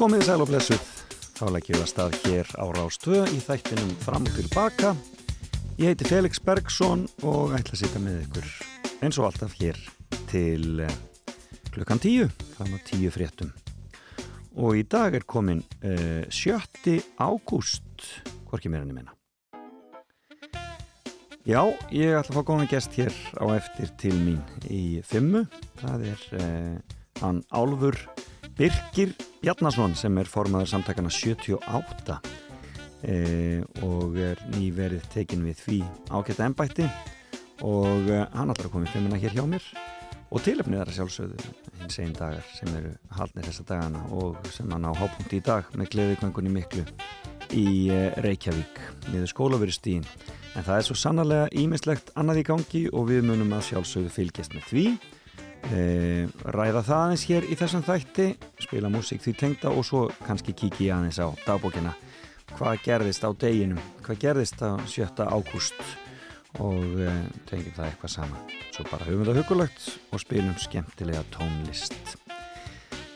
Komið sæl og blessuð, þá leggjum við að stað hér á Rástvö í þættinum fram og tilbaka. Ég heiti Felix Bergsson og ætla að sitja með ykkur eins og alltaf hér til eh, klukkan tíu, fram á tíu fréttum. Og í dag er komin uh, 7. ágúst, hvorki mér enn ég meina. Já, ég ætla að fá góðan gest hér á eftir til mín í fimmu. Það er uh, hann Álfur Birkir Bjarnason sem er formaður samtakana 78 eh, og er nýverið tekin við því ágætta ennbætti og eh, hann að koma í fimmuna hér hjá mér. Og tilöfnið er að sjálfsögðu hins einn dagar sem eru haldnir þessa dagana og sem hann á hápunkt í dag með gleðikvöngunni miklu í eh, Reykjavík niður skólaverustíðin en það er svo sannarlega ímislegt annað í gangi og við munum að sjálfsögðu fylgjast með því. E, ræða það aðeins hér í þessum þætti spila músík því tengda og svo kannski kiki aðeins á dagbókina. Hvað gerðist á deginum? Hvað gerðist á 7. ágúst? Og e, tengjum það eitthvað saman. Svo bara höfum við það hugulegt og spilum skemmtilega tónlist.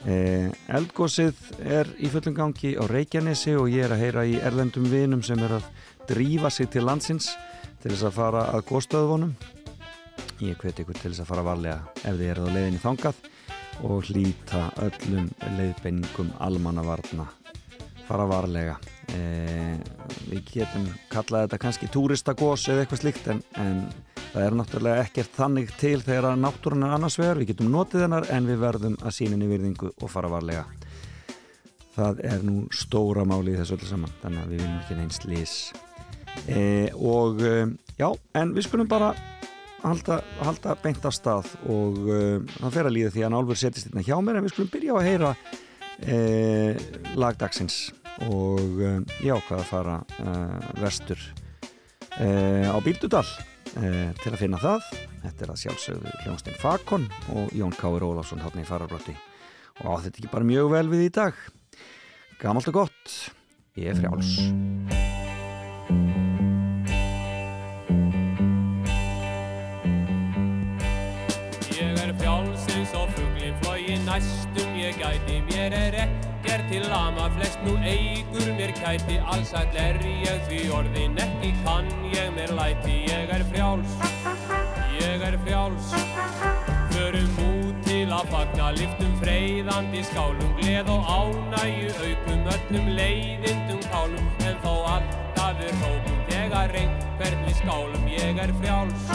E, Eldgósið er í fullum gangi á Reykjanesi og ég er að heyra í erlendum vinum sem er að drífa sig til landsins til þess að fara að góðstöðvonum ég hveti ykkur til þess að fara varlega ef þið eruð á leiðinni þangað og hlýta öllum leiðbeiningum almannavarna. Fara varlega. E, við getum kallað þetta kannski túristagós eða eitthvað slikt en, en það er náttúrulega ekkert þannig til þegar náttúrun er annars vegar, við getum notið hennar en við verðum að síninni virðingu og fara varlega. Það er nú stóra máli í þessu öllu saman þannig að við viljum ekki neins lís e, og e, já, en við skulum bara halda, halda beint af stað og uh, það fer að líða því að Nálfur setjast hérna hjá mér en við skulum byrja að heyra uh, lagdagsins og uh, ég ákvaða að fara vestur á Bíldudal til að finna það. Þetta er að sjálfsögðu Hljónstein Fakon og Jón Káur Ólafsson hátni í fararbrotti og þetta ekki bara mjög vel við í dag? Gamalt og gott ég er frjáls næstum ég gæti. Mér er ekkert til lama flest nú eigur mér kæti. Allsall er ég því orðin ekki kann ég mér læti. Ég er frjáls, ég er frjáls. Förum út til að fagna Liftum freyðandi skálum. Gleð og ánægu aukum Öllum leiðindum kálum. En þó alltaf er hókum Þegar einhvern við skálum. Ég er frjáls,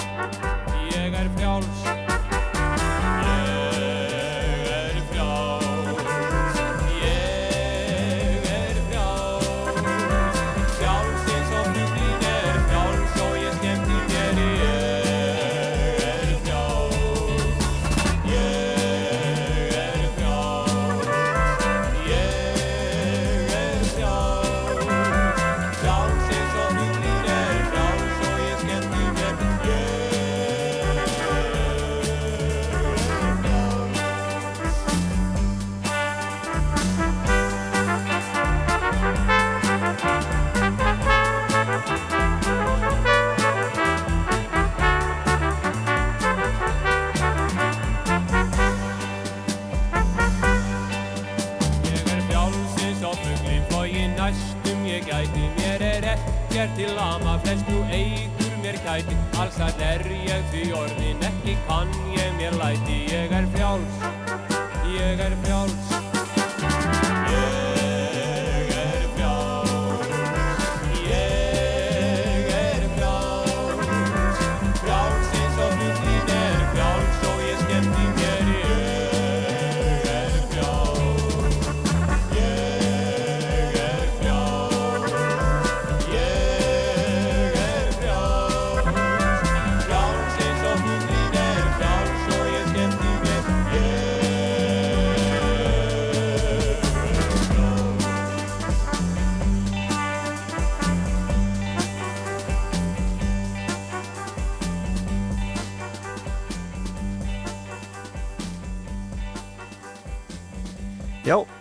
ég er frjáls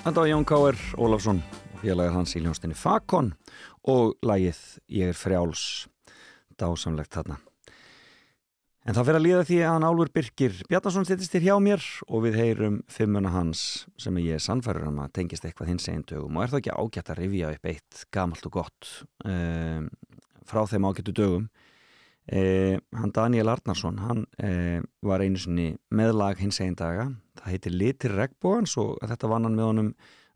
Þetta var Jón Káer Ólafsson og félagið hans í ljónstinni Fakon og lagið Ég er frjáls dásamlegt þarna En það fyrir að líða því að hann Álfur Birkir Bjarnason styrtist þér hjá mér og við heyrum fimmuna hans sem ég er sannfæður um að tengist eitthvað hins einn dögum og er það ekki ágætt að rifja upp eitt gamalt og gott um, frá þeim ágættu dögum. Um, hann Daniel Arnarsson, hann um, var einu sinni meðlag hins einn daga. Það heitir Litir Regbóans og þetta vann hann með honum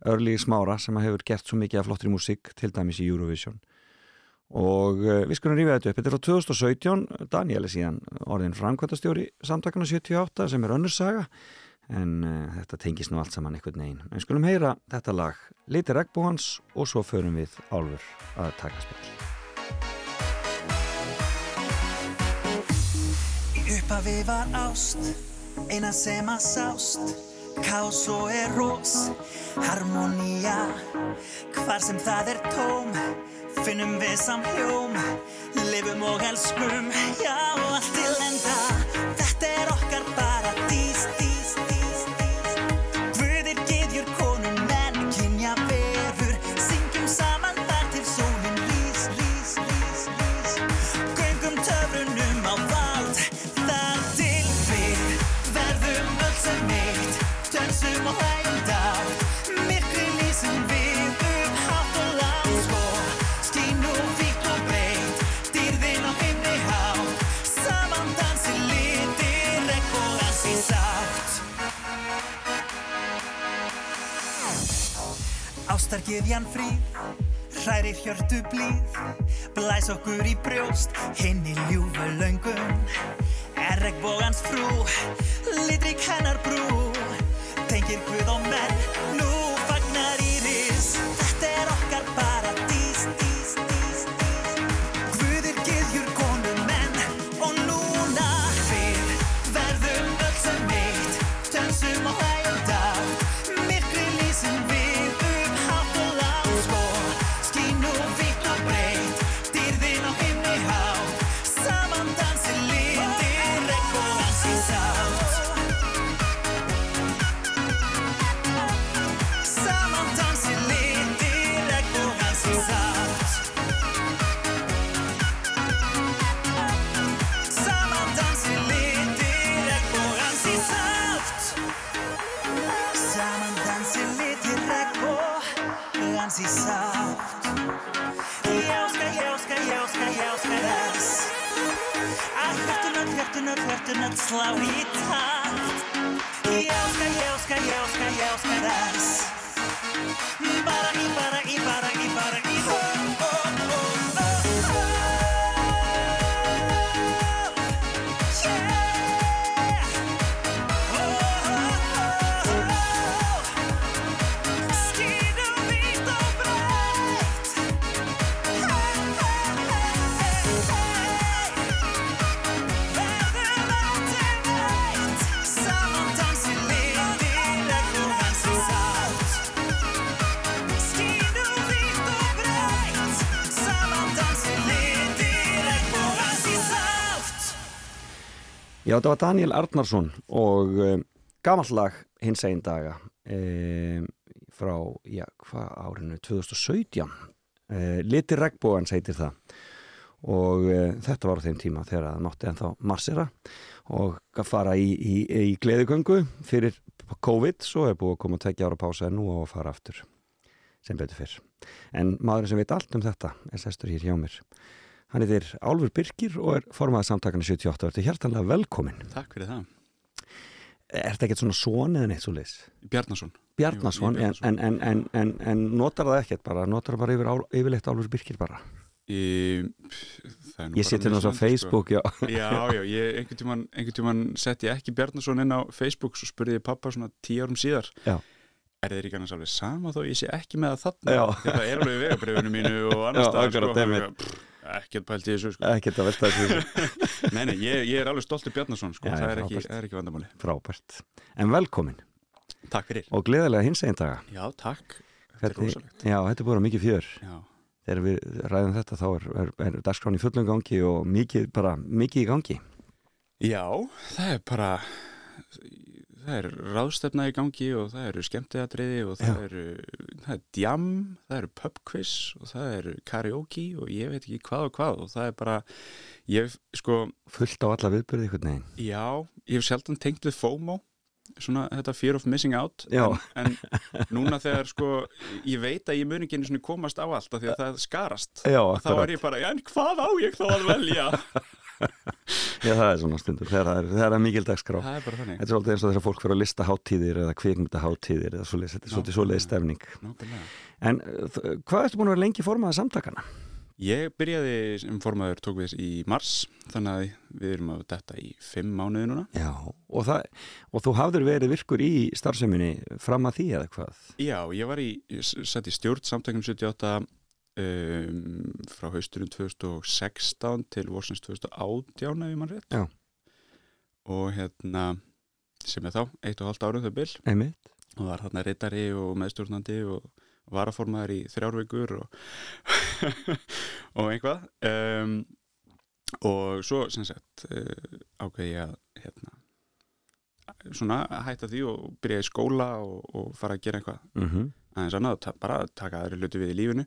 Örli Smára sem hefur gert svo mikið af flottri músík til dæmis í Eurovision. Og uh, við skulum rífa þetta upp. Þetta er á 2017, Daniel er síðan orðin framkvæmtastjóri samtakana 78 sem er önnursaga en uh, þetta tengis nú allt saman einhvern veginn. En skulum heyra þetta lag Liti Regbóhans og svo förum við álfur að taka spill Í uppafi var ást eina sem að sást. Kás og er rós, harmonía Hvar sem það er tóm Finnum við samhjóm Livum og elskum Já, allt til enda Ástargyðjan fríð Hrærir hjörtu blíð Blæs okkur í brjóst Hinn í ljúfu löngum Er regnbógans frú Litrík hennar brú Tengir Guð og menn Nú карти надслав і так. Євська, євська, євська, євська, раз. Já, þetta var Daniel Arnarsson og um, gamallag hins einn daga um, frá, já, hvað árinu 2017 uh, Liti Regbóans heitir það. Og uh, þetta var á þeim tíma þegar það mátti ennþá marsera og að fara í, í, í gleðugöngu fyrir COVID. Svo er búið að koma að tekja ára pása en nú á að fara aftur sem betur fyrr. En maðurinn sem veit allt um þetta er sestur hér hjá mér Hann heitir Álfur Birkir og er formaðið samtakana 78 og ertu hjartanlega velkomin. Takk fyrir það. Er þetta ekkert svona svon eða neitt svo leis? Bjarnason. Bjarnason, Jú, ég en, en, en, en, en notar það ekkert bara, notar það bara yfir, yfirleitt Álfur Birkir bara? Í, það er Ég seti náttúrulega á mismunandi, Facebook, já. Sko. Já, já, ég, einhvern tímann, einhvern tímann sett ég ekki Bjarnason inn á Facebook svo spurði ég pappa svona tíu árum síðar. Já. Er þeir ekki annars alveg sama þó ég sé ekki með það þarna? Já. Það er alveg í vegabrifinu mínu og Já, annars akkurat, sko. Ekkert pælt í þessu, sko. Ekkert að velta þessu Nei, nei, ég, ég er alveg stoltur Bjarnason, sko. Já, það, er ekki, frábært. er ekki vandamáli. frábært. En velkomin Takk fyrir. og gleðilega hins einn daga. Já, takk. Þetta er rosalegt. Já, þetta er bara mikið fjör. Já. Þegar við ræðum þetta þá er, er, er dagskráni í fullum gangi og mikið, bara mikið í gangi. Já, það er bara það er ráðstefna í gangi og það eru skemmtiðatriði og það Já. eru það er djam, það eru pubquiz og það eru karaoke og ég veit ekki hvað og hvað og það er bara ég, sko, fullt á alla viðbyrði einhvern veginn. Já, ég hef sjaldan tengt við FOMO svona þetta fear of missing out en, en núna þegar sko ég veit að ég mun ekki einu sinni komast á allt af því að það skarast Já, þá er ég bara, en hvað á ég þá að velja Já, það er svona stundur, þegar það er, er mikil dagskrá það er bara þannig Þetta er svolítið eins og þegar fólk fyrir að lista háttíðir eða kvikmynda háttíðir eða svoleiðis, þetta er svolítið svoleiðis stefning Nákvæmlega. En uh, hvað ertu búin að vera lengi formaða samtakana? Ég byrjaði sem formaður tók við í mars þannig að við erum að detta í fimm mánuði núna. Já, og, það, og þú hafður verið virkur í starfseminni fram að því eða hvað? Já, ég var í, ég s- sat í stjórn samtækjum 78 um, frá hausturinn 2016 til vorsins 2018 ef ég mann rétt. Já. Og hérna sem er þá, eitt og halvt árum þau bil Einmitt. og var þarna reytari og meðstjórnandi og varaformaður í þrjárveikur og, og einhvað um, og svo sem sagt uh, ákveði ég að hérna, svona hætta því og byrja í skóla og, og fara að gera eitthvað Mm aðeins annað, bara taka aðri hluti við í lífinu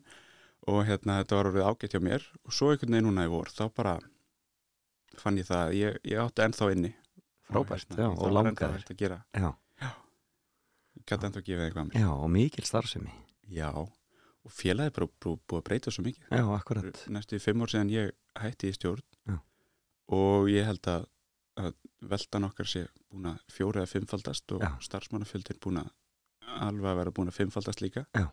og hérna þetta var orðið ágætt hjá mér og svo einhvern veginn núna í vor þá bara fann ég það að ég, ég átti ennþá inni Frábært, já, og hægt að gera Já. ég gæti ennþá að gefa eitthvað að mér Já, og mikil starfsemi. Já, og félagið er bara búið að breyta svo mikið. Já, akkurat. Næstu fimm ár síðan ég hætti í stjórn Já. og ég held að, að veldan okkar sé búin að fjóra eða fimmfaldast og Já. starfsmannafjöldin búin að alveg að vera búin að fimmfaldast líka. Já.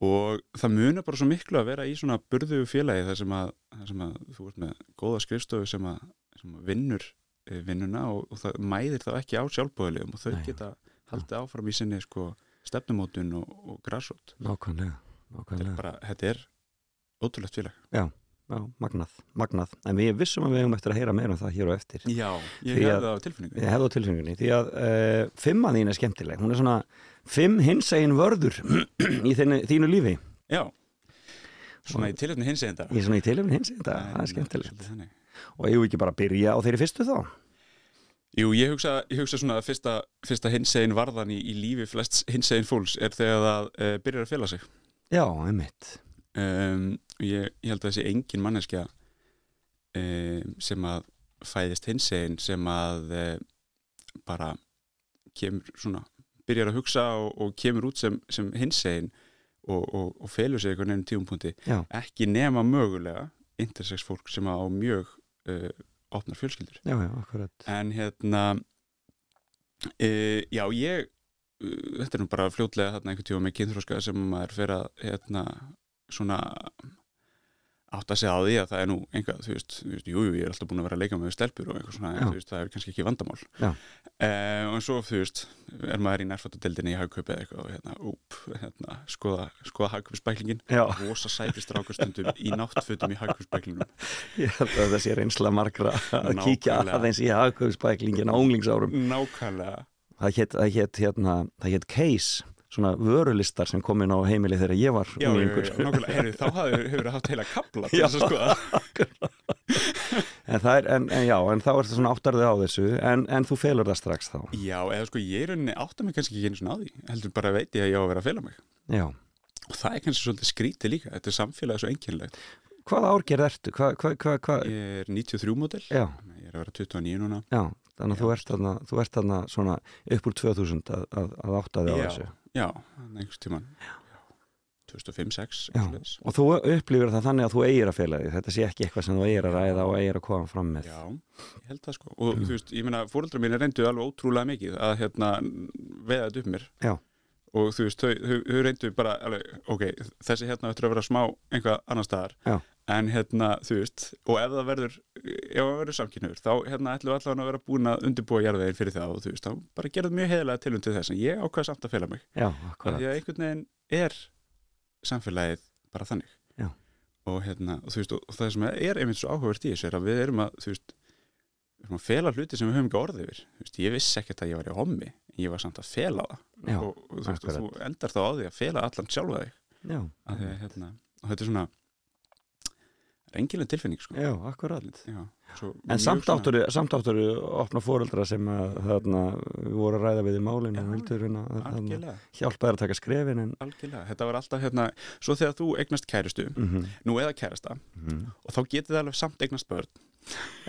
Og það munar bara svo miklu að vera í svona burðu félagi þar sem að, þar sem að þú ert með góða skrifstofu sem að, sem að vinnur eh, vinnuna og, og það mæðir þá ekki á sjálfbóðilegum og þau Nei. geta haldið áfram í sinni sko stefnumótun og, og grassrót Nákvæmlega. þetta er Nákvæmlega. bara, þetta er ótrúlegt félag Já, magnað, magnað. En við vissum að við hefum eftir að heyra meira um það hér og eftir. Já, ég hefði að- það á tilfinningu Ég hefði á tilfengunni, því að uh, fimma þín er skemmtileg. Hún er svona fimm hinsegin vörður í þínu, þínu lífi. Já, svona í tilöfni hins einn dag er svona í tilfengun hinsegin, það, það er skemmtilegt. Og ég ekki bara að byrja á þeirri fyrstu þá. Jú, ég hugsa, ég hugsa svona að fyrsta, fyrsta hinsegin varðan í, í lífi flest hinsegin fólks er þegar það uh, byrjar að fela sig Já, einmitt. um, ég, ég held að þessi engin manneskja um, sem að fæðist hinsegin sem að uh, bara kemur svona byrjar að hugsa og, og kemur út sem, sem hinsegin og, og, og felur sig einhvern veginn tíumpunkti Já, ekki nema mögulega intersex fólk sem á mjög uh, opnar fjölskyldur. Já, já, en hérna uh, já ég uh, þetta er nú bara fljótlega þarna einhvern tíma með kynþróska sem maður fer að hérna svona átt að segja á því að það er nú einhvað, þú veist, þú veist, jú, jú, ég er alltaf búin að vera að leika með stelpur og eitthvað svona, en þú veist, það er kannski ekki vandamál. Uh, og svo, þú veist, er maður í nærfættadeldinni í hagkaupi eða eitthvað og hérna, úp, hérna, skoða, skoða hagkaupspæklingin Já, rosa sæti strákastundum í náttfötum í hagkauspæklingunum ég held að það sé reynsla margra að Nákvæmlega. kíkja aðeins í hagkauðspæklingin á unglingsárum. nákvæmlega. Það hétt, það hétt, hérna, það hétt case, svona vörulistar sem kom inn á heimili þegar ég var Já, nákvæmlega, heyrðu, þá hafði, hefur það haft heila kapla til þess að skoða. En, er, en, en já, en þá ertu svona áttarðið á þessu, en, en þú felur það strax þá. Já, eða sko, ég er rauninni átta mig kannski ekki einu svona á því. Heldur bara veit ég að ég á að vera að fela mig. Já. og það er kannski svolítið skrítið líka. Þetta er samfélagið svo einkennlegt Hvaða árgerð ertu? Hva, hva, hva, hva? Ég er 93 módel. Já, ég er að vera 29 núna. Já, þannig að þú ert þarna, þú ert þarna svona upp úr 2000 að, að, að áttaði á Já. þessu. Já, einhvers tíman 2005-06 Já, og þú upplifir það þannig að þú eigir að fela þig, þetta sé ekki eitthvað sem þú eigir að ræða og eigir að koma fram með. Já, ég held það sko. Og þú veist, ég meina, fóreldrar mín reyndu alveg ótrúlega mikið að hérna veða þetta upp mér. Já. Og þú veist, þau, þau, þau reyndu bara alveg, ok, þessi hérna ættur að vera smá einhvað annar staðar. Já. en hérna, þú veist, og ef það verður ef það verður samkynur, þá hérna ætlum við allavega að vera búin að undirbúa jarðveginn fyrir það og þú veist, þá bara gerðum mjög heiðlega tilum til þess. En ég ákvað samt að fela mig. Já, því að einhvern veginn er samfélagið bara þannig. Já. og hérna, og þú veist, og, og það sem er einmitt svo áhugavert í þessu er að við erum að þú veist, fela hluti sem við höfum ekki orðið yfir. Ég vissi ekkert að ég var í hommi ég var samt að fela það. Já, og, og þú veist, þú endar þá á því að fela allan sjálfa þig. Já, að hérna, og þetta er svona rengileg tilfinning sko. Já, akkurat. Já. En samt áttur, samt áttur opna fóreldra sem að þarna voru að ræða við í málinu hérna hjálpa þær að taka skrefin en þetta var alltaf hérna Svo þegar þú eignast kæristu, mm nú eða kærasta Og þá getið það alveg samt eignast börn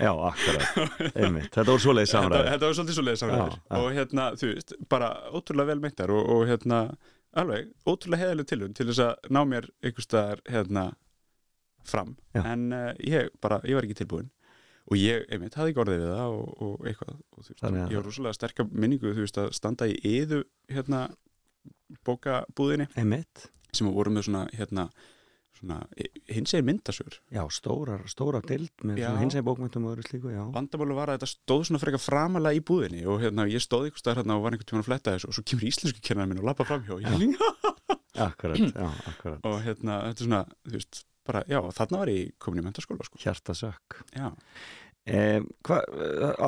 Já, akkurat, einmitt. Þetta voru svoleiðis þetta, samræði þetta var svolítið svo leiðis Já. Og hérna, þú veist, bara ótrúlega vel meintar og, og hérna, alveg, ótrúlega heðaleg tilhund til þess að ná mér einhvers staðar, hérna, fram. Já. En uh, ég bara, ég var ekki tilbúin Og ég, einmitt, hafði ekki orðið við það og, og eitthvað. Og, þú veist, Þannig Ég var rosalega sterka minningu, þú veist, að standa í yðu, hérna, bókabúðinni Einmitt, sem voru með svona, hérna, hins eginn myndasögur. Já, stórar, stóra dild með hins eginn bókmyndum og öðru slíku, já. Vandamáli var að þetta stóð svona frekar framalega í búðinni og hérna ég stóð einhvers staðar hérna og var einhvern tímann að fletta þessu og svo kemur íslensku kennar minn og lappa framhjá og, ég, Akkurat, já, akkurat. Og hérna þetta er svona, þú veist, bara, já, þarna var ég komin í mentaskóla, sko, Hjartasökk. Já. Eh, Hvað,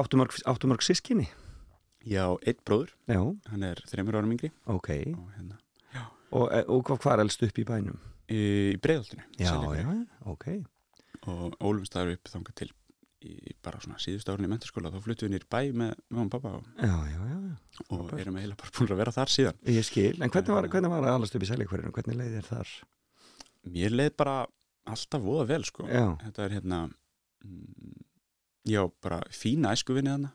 áttu mörg, áttu mörg sískinni? Já, einn bróður, Já, hann er þreymur árum yngri. Ok. Og hérna, Og, eh, og hvað er elst upp í bænum? Í, í breiðoltinu Já, já, ok. Og ólumst þar upp þangað til í bara svona síðust árun í mentaskóla þá fluttum við nýr bæ með mamma og pappa og, Já, já, já, og erum eiginlega bara búin að vera þar síðan. Ég skil, en hvernig var, hvernig var að alast upp í Selíkverðinu? Hvernig leiði þér þar? Mér leið bara alltaf voða vel, sko. Þetta er hérna mm, já, bara fína æskuvinni þarna.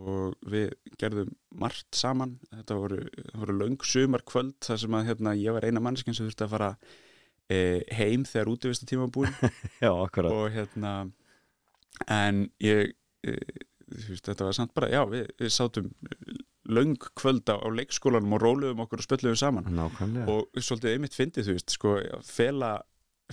Og við gerðum margt saman. Þetta voru, voru löng sumar kvöld þar sem að hérna, ég var eina mannskinn sem þurfti að fara e, heim þegar útivista tíma var búin já, akkurat. Og hérna en ég e, þú veist, þetta var samt bara, já, við, við sátum löng kvöld á, á leikskólanum og róluðum okkur og spölluðum saman. Nákvæmlega. Og svolítið einmitt fyndið, þú veist, sko fela,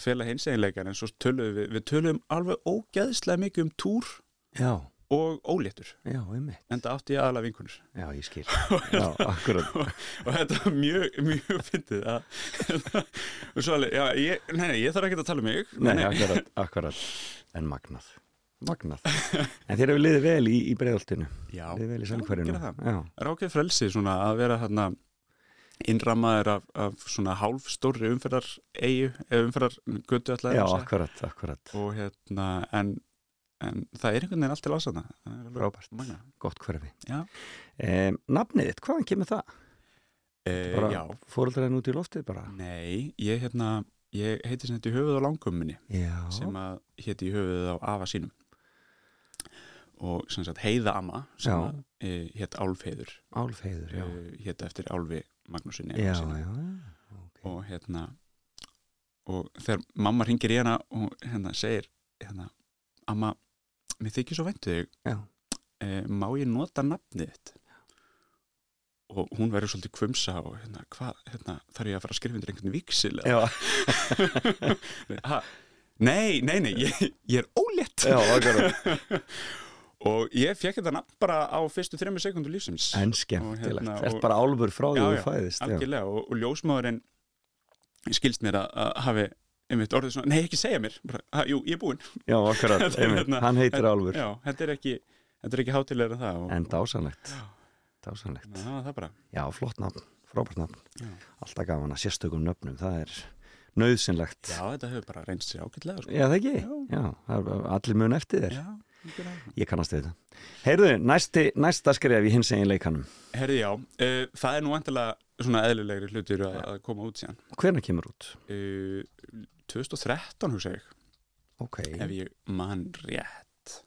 fela hinseginleikar en svo töluðum við, við töluðum alveg ógeðslega mikið um túr. Já, og óléttur, já, en það átti ég aðalega vinkunur Já, ég skil. Já, akkurat. Og þetta var mjög, mjög fyndið og svo alveg, já, ég, nei, nei, ég þarf ekki að tala um mig Nei, akkurat, akkurat. En magnað Magnað. En þér hefur liðið vel í, í breiðoltinu já, Liðið vel í er ákveð frelsi svona að vera hérna innrammaður af, af svona hálf stórri umferðar eigu, umferðar götu alltaf og hérna, en, en það er einhvern veginn allt til ásana Frábært. Magna. Gott hverfi. Um, Nafnið þitt, hvaðan kemur það? e, Bara já, fóreldræðin út í loftið bara? Nei, ég hérna ég heiti sem þetta í höfuð á langumminni sem að héti í höfuðið á afa sínum. Og sem sagt heiða amma sem e, hétt Álfheiður. Álfheiður, já. E, hétt eftir Álfi Magnúsinni Já, já, já okay. og hérna og þegar mamma ringir í hana og hérna segir hérna, amma, mér þykir svo væntu þig. Já. e, má ég nota nafnið þitt? Og hún verður svolítið kvumsa og hérna, hvað, hérna, þarf ég að fara að skrifa undir einhvern viksil nei, nei, nei, ég, ég er ólétt. Já, og ég fekk þetta nafn bara á fyrstu þrejum sekundu lífsins. En skemmtilegt, hérna, ert og- bara álfur frá því Já, þú fæðist já. og, og ljósmáðurinn skilst mér að, að hafi einmitt orðið svona, nei ekki segja mér bara, ha, jú, ég er búinn já, akkurat, Þetta einmitt, hérna- hann heitir þetta- álfur já, þetta er ekki, þetta er ekki hátilegur en það og, En dásanlegt Já. Dásanlegt og, það bara Já, flott nafn, frábært nafn Já. Alltaf gaman að sérstökum nöfnum, það er nöðsynlegt já, þetta hefur bara reynst sér ágætlega sko. Já, það ekki? Já. Já, allir mun eftir þér já. Ég kannast það Heyrðu, næsti, næsta skref í hins egin leikanum herði já, uh, það er nú vantilega svona eðlilegri hlutur að, að koma út síðan Hvenær kemur út? uh, 2013 hugsa ég. Ok, ef ég man rétt.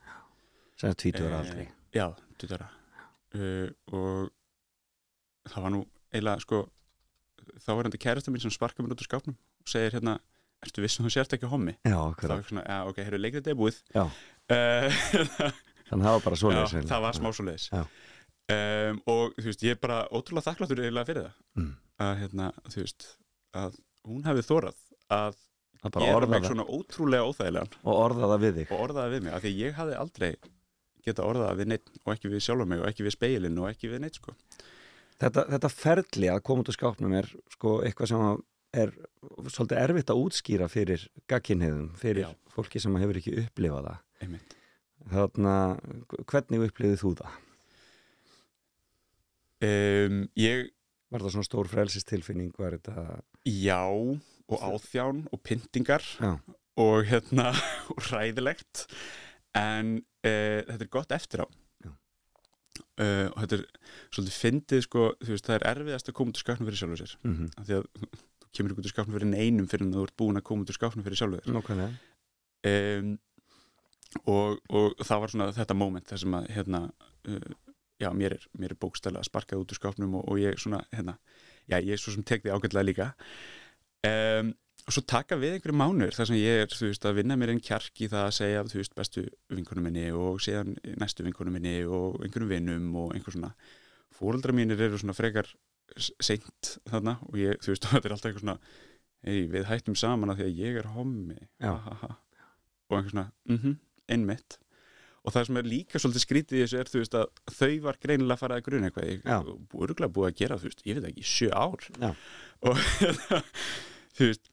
Sem er tvítur Eh, aldrei Já, tutara uh, og það var nú eiginlega sko þá var hann kærasta mín sem sparka mér út úr skápnum og segir hérna, ertu viss um þú sért ekki á hommi? Já, Það var svona, já, ok, hefur leikrið þetta er búið. Já. uh, Þannig það var bara Já, svoleiðis það var smá svo leiðis Já. um, og þú veist, ég er bara ótrúlega þakkláttur eiginlega fyrir það. Mm. að hérna, þú veist að hún hefði þórað að Orða mig það svona ótrúlega óþægilegan og orða það við þig og orða það við mig, af því ég hafði aldrei geta orðað það við neitt og ekki við sjálfa mig og ekki við speilin og ekki við neitt sko þetta, þetta ferli að koma út úr skápnum er sko eitthvað sem er svolítið erfitt að útskýra fyrir gagkinniðum, fyrir Já. fólki sem hefur ekki upplifað það einmitt Þarna, hvernig upplifið þú það? um, ég, Var það svona stór frelsistilfinning? Var þetta... já og áþján og pyntingar Já. og hérna og ræðilegt en uh, þetta er gott eftir á. Uh, og þetta er svolítið fyndið sko, þú veist, það er erfiðast að koma út úr skápnum fyrir sjálfur sér. Mm -hmm. af því að þú kemur út úr skápnum fyrir neinum fyrir en þú ert búin að koma út úr skápnum fyrir sjálfur þér. Nákvæmlega. Um, og, og það var svona þetta moment þar sem að hérna, uh, já, mér er, mér er bókstælega sparkað út úr skápnum og, og ég svona, hérna, já, ég er svo sem því ágætlega líka um, og svo taka við einhverju mánur þar sem ég er, veist, að vinna mér einn kjark í það að segja, veist, bestu vinkonum minni og síðan næstu vinkonum minni og einhverjum vinnum og einhver svona. Fóreldra mínir eru svona frekar seint þarna og ég, þú veist, þetta er alltaf eitthvað svona hei, við hættum saman að því að ég er hommi. Og einhver svona, mhm, einmitt og það sem er líka svolítið skrítið í þessu er, þú veist, að þau var greinilega að fara að gruna eitthvað, ég Já. örgulega búið að gera, þú veist, ég veit ekki, sjö ár. Já. og þú veist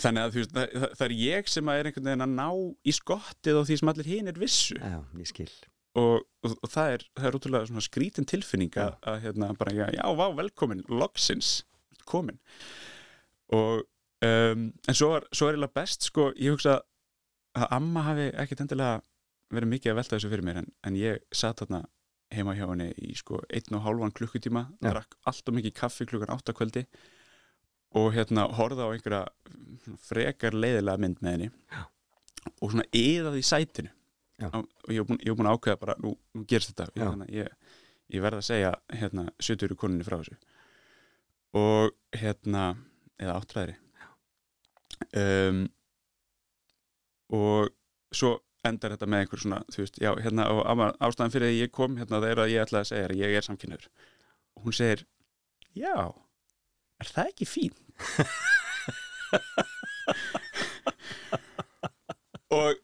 þannig að veist, það, það, er ég sem að er einhvern veginn að ná í skottið og því sem allir hinn er vissu. Já, ég skil. Og, og, og það er, það er útrúlega svona skrítin tilfinning að, að hérna bara, já, vá, velkomin, loksins komin. Og um, en svo er, svo er best sko, ég hugsa að amma hafi ekkit endilega verið mikið að velta þessu fyrir mér en, en ég satt þarna heima hjá henni í sko einn og hálfan klukkutíma Já. drakk alltaf mikið kaffi klukkan áttakvöldi og hérna horfði á einhverja frekar leiðilega mynd með henni Já. og svona eðaði í sætinu Já. og og ég var búin, búin að ákveða bara nú, nú gerist þetta hérna, ég, ég verð að segja hérna 70 koninni frá þessu og hérna eða áttræðri um, og svo endar þetta með einhver svona þú veist, já, hérna, og ástæðan fyrir að ég kom hérna, það er að ég ætlaði að segja að ég er samkynnaður og hún segir já, er það ekki fín? og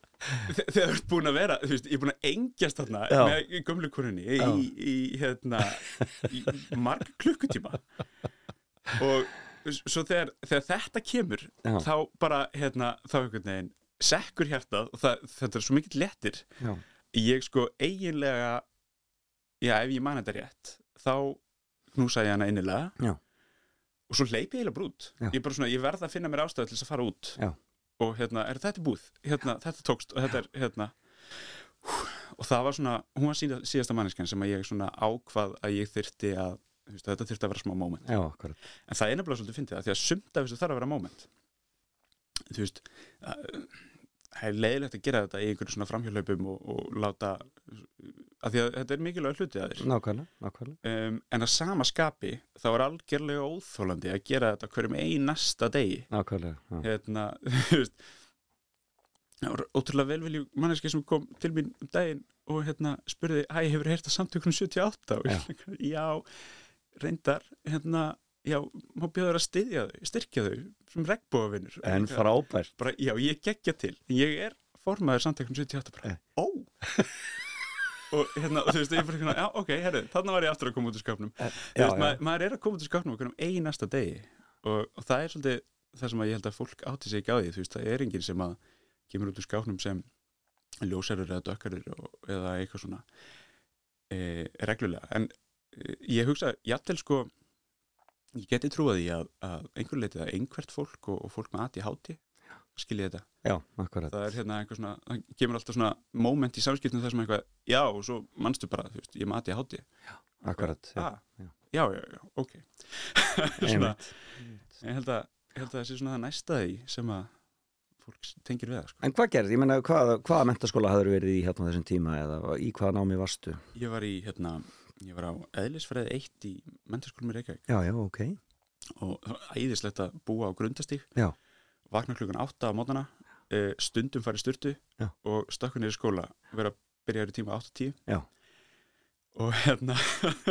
þe- þegar þú ert búin að vera þú veist, ég er búin að engjast þarna Já. með gömlu konunni í, Já. í, hérna í marg klukkutíma og svo þegar, þegar þetta kemur Já. þá bara hérna, þá einhvern veginn sekkur hjartað og það, þetta er svo mikill lettir Já, ég sko eiginlega já, ef ég man þetta rétt þá knúsa ég hana innilega Já. og svo hleypi ég eiginlega brút ég, ég verð að finna mér ástæðu til þess að fara út. Já. og hérna, er þetta búð hérna, þetta tókst og þetta er hérna og það var svona, hún var síða, síðasta manneskjan sem að ég svona ákvað að ég þyrfti að veist, þetta þyrfti að vera smá moment. En það er nefnilega svolítið fyndið það því að sumt af þessu þarf að vera moment. Þú veist að- það er leiðilegt að gera þetta í einhverju svona framhjólöpum og, og láta að því að þetta er mikilvæg hluti að þér. Nákvæmlega, nákvæmlega. Um, en að sama skapi þá er algjörlega óþólandi að gera þetta hverjum ein næsta degi. Nákvæmlega, já, hérna, það var ótrúlega velvilju manneski sem kom til mín um daginn og hérna spurði, hæ, hefur heyrt að samtökunum 78 og ég, já, reyndar hérna, já, má bjóður að styðja þau, styrkja þau sem regnbóðavinnur En frábært. bara, já, ég geggja til, ég er formaður samtökunum 78 bara, Eh. ó! Og hérna, þú veist, ég bara, hérna, já, ok, herru, þarna var ég aftur að koma út úr skapnum Já, Þú veist, já, maður, er að koma út úr skápnum okkur um einasta degi. Og, og það er svolítið það sem að ég held að fólk átti sig ekki á því þú veist, það er enginn sem að kemur út úr skápnum sem ljósarur eða dökkarur og, eða eitthvað svona e, reglulega. En e, ég hugsa, jafnvel sko ég geti trúað því að, að einhver leitið að einhvert fólk og, og fólk með aði háti skilji þetta, já, akkurat það er hérna einhver svona það kemur alltaf svona moment í samskiptum þar sem eitthvað, já og svo manstu bara, þú veist, ég með aði háti Akkurat, já, ah, já. já, já, já, ok svona, ég held að ég held að það sé svona það næsta því sem að fólk tengir við það sko. En hvað gerði? Ég menna, hvað, hvaða mentaskóla hafður verið í hérna þessum tíma eða í hvaða námi varstu? ég var í hérna ég var á eðlisfræði 1 í mentaskólum í Reykjavík Já, já, ok og æðislegt að búa á grundastík Já. vakna klukkan 8 á mótana uh, stundum farið sturtu Já. og stökkur niður í skóla vera byrjaður í tíma 8-10 Já. og hérna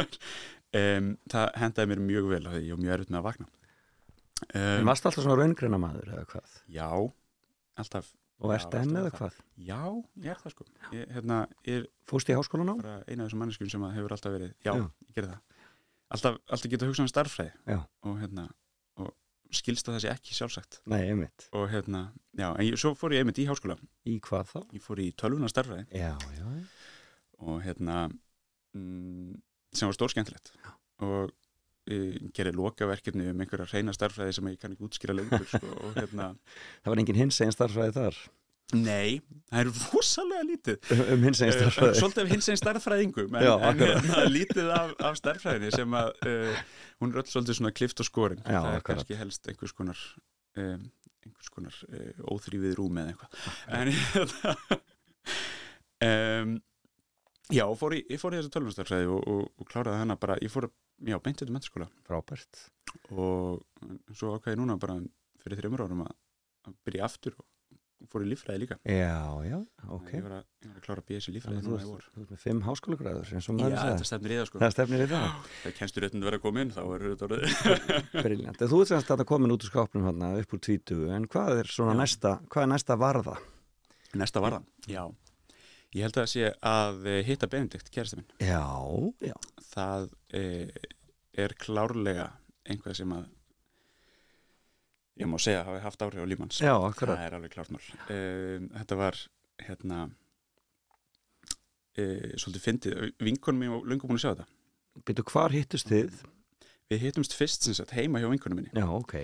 um, það hendaði mér mjög vel því ég var mjög erfitt með að vakna um, varst alltaf svona raungreina maður eða hvað? já, alltaf Og Já, ertu enn eða það. hvað? já, ég er það sko. Ég, hérna, ég er Fóst í háskólan á? bara eina af þessum manneskjum sem hefur alltaf verið já, Já. ég gerði það. Alltaf, alltaf geta hugsað um starffræði og hérna og skilst að það sé ekki sjálfsagt. Nei, einmitt. Og hérna, já, en ég, svo fór ég einmitt í háskóla Í hvað þá? ég fór í tölvuna starffræði Já, já, og hérna mm, sem var stór skemmtilegt og e, gerði lokaverkefni um einhverja reyna starffræði sem ég kann ekki útskýra lengur sko, og hérna, það var engin hins einn starfræði þar. Nei, það er rosalega lítið. Um, um hins einn Uh, starffræði Svolítið af hins einn starffræðingum en, Já, en hérna, lítið af, af starffræðinni sem að uh, hún er öll svolítið svona klift og skorin. Já, það er akkurat. kannski helst einhvers konar um, einhvers konar uh, óþrýfið rúm eða eitthvað. En hérna um, Já, fór í, ég fór í þessu tölvunastarfræði og, og, og kláraði hana bara, ég fór já, beint til mennskóla Frábært. Og svo ákvæði núna bara fyrir þreymur árum að, að byrja aftur og fór í líffræði líka. Já, já, ok. Ég, var að, ég var að klára að býja þessi að núna í vor. þú ert með fimm háskólagræður eins og Já, maður þetta sagði. stefnir í það sko. Það stefnir í það. Þegar kennstur réttin að koma inn þá er þetta orðið. Briljant. Þú ert semst að komin út úr skápnum hérna upp úr tvítugu, en hvað er svona Já. næsta, hvað er næsta varða? næsta varðan já, ég held að það sé að eh, hitta Benedikt, kærasta minn. Já, já. það e, er klárlega einhvað sem að ég má segja að hafi haft áhrif á lífmanns Já, akkurat. það er alveg klárt mál. Um, þetta var hérna e, svolítið fyndið. Vinkonum mín var löngu búin að sjá þetta. Býtu, hvar hittust þið? við hittumst fyrst sem sagt heima hjá vinkonum minni. Já, ok.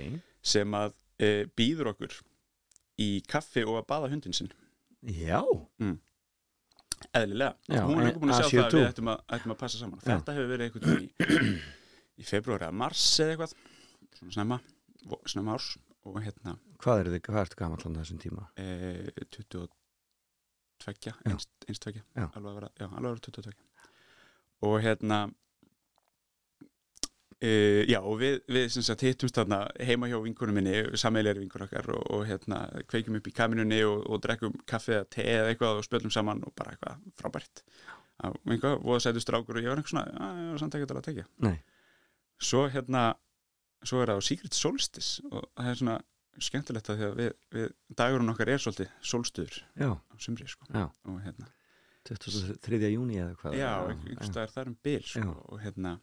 sem að e, býður okkur í kaffi og að baða hundin sinn. Já, eðlilega, Já, hún er ekki búin að sjá A72. það að við ættum að, ættum að passa saman Já. þetta hefur verið veginn í, í februari eða mars eða eitthvað svona snemma, snemma árs og hérna hvað er þið, hvað ertu gamall á þessum tíma? e, 22 Já. einst, einst tvekja alveg að vera, já, alveg að vera 22 og hérna e, já og við, við hittumst þarna heima hjá vinkunum minni sameilir vinkur okkar og, og hérna kveikjum upp í kaminunni og, og drekkum kaffi eða te eða eitthvað og spjöldum saman og bara eitthvað frábært. Og einhvað, og það sætu strákur og ég var eitthvað svona, að ég var samt ekki að tekja. Nei. svo hérna svo er það á Secret Solstice og það er svona skemmtilegt að því að við, við dagurinn okkar er svolítið solstuður Já, á sumri sko. Og hérna, 23. júni eða hvað? já, einhvers staðar þar um bil sko, og hérna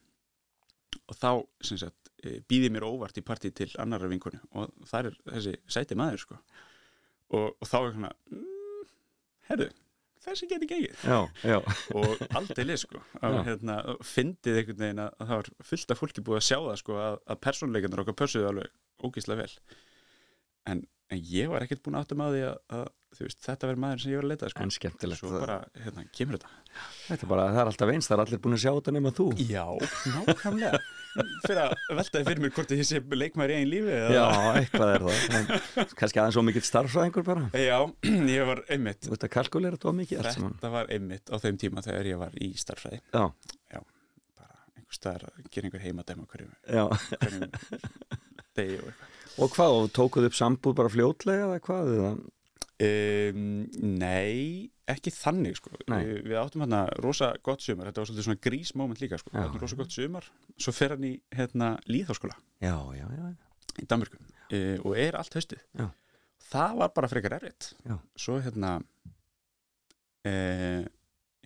og þá, sagt, býði mér óvart í partí til annara vinkonu. Og það er þessi sæti maður sko. Og, og þá er svona mm, herru, þessi geti gengið. Já, já, og aldrei sko. Hérna, fyndið einhvern veginn að, að það var fullt af fólki búið að sjá það sko að, að persónleikarnir okkar pössuðu alveg ógíslega vel. En, en ég var ekkert búin átta með því að, að veist, þetta verður maður sem ég var að leita sko. en skemmtilegt. svo bara, hérna, kemur þetta Þetta bara, það er alltaf eins, það er allir búin að sjá þetta nema þú. Já, nákvæmlega fyrir að veltaði fyrir mér hvort ég sé leikmaður í einn lífi eða... Já, eitthvað er það. En, kannski aðeins svo mikill starffræðingur bara. Já, ég var einmitt að kalkulera þetta mikið allt saman. Þetta var einmitt á þeim tíma þegar ég var í starffræði Já, bara einhver staðar að gera einhver heimadæma hverjum, já. degi og eitthvað Og hvað, og tókuð upp sambúð bara fljótlega eða hvað? Um, Nei, ekki þannig sko. Nei. Við, áttum hérna rosa gott sumar, þetta var svolítið svona grísmoment líka sko. Já. Við áttum rosa gott sumar svo fer hann í hérna, líðháskóla í Danmörku uh, og er allt haustið Já. það var bara frekar erfitt Já. svo hérna uh,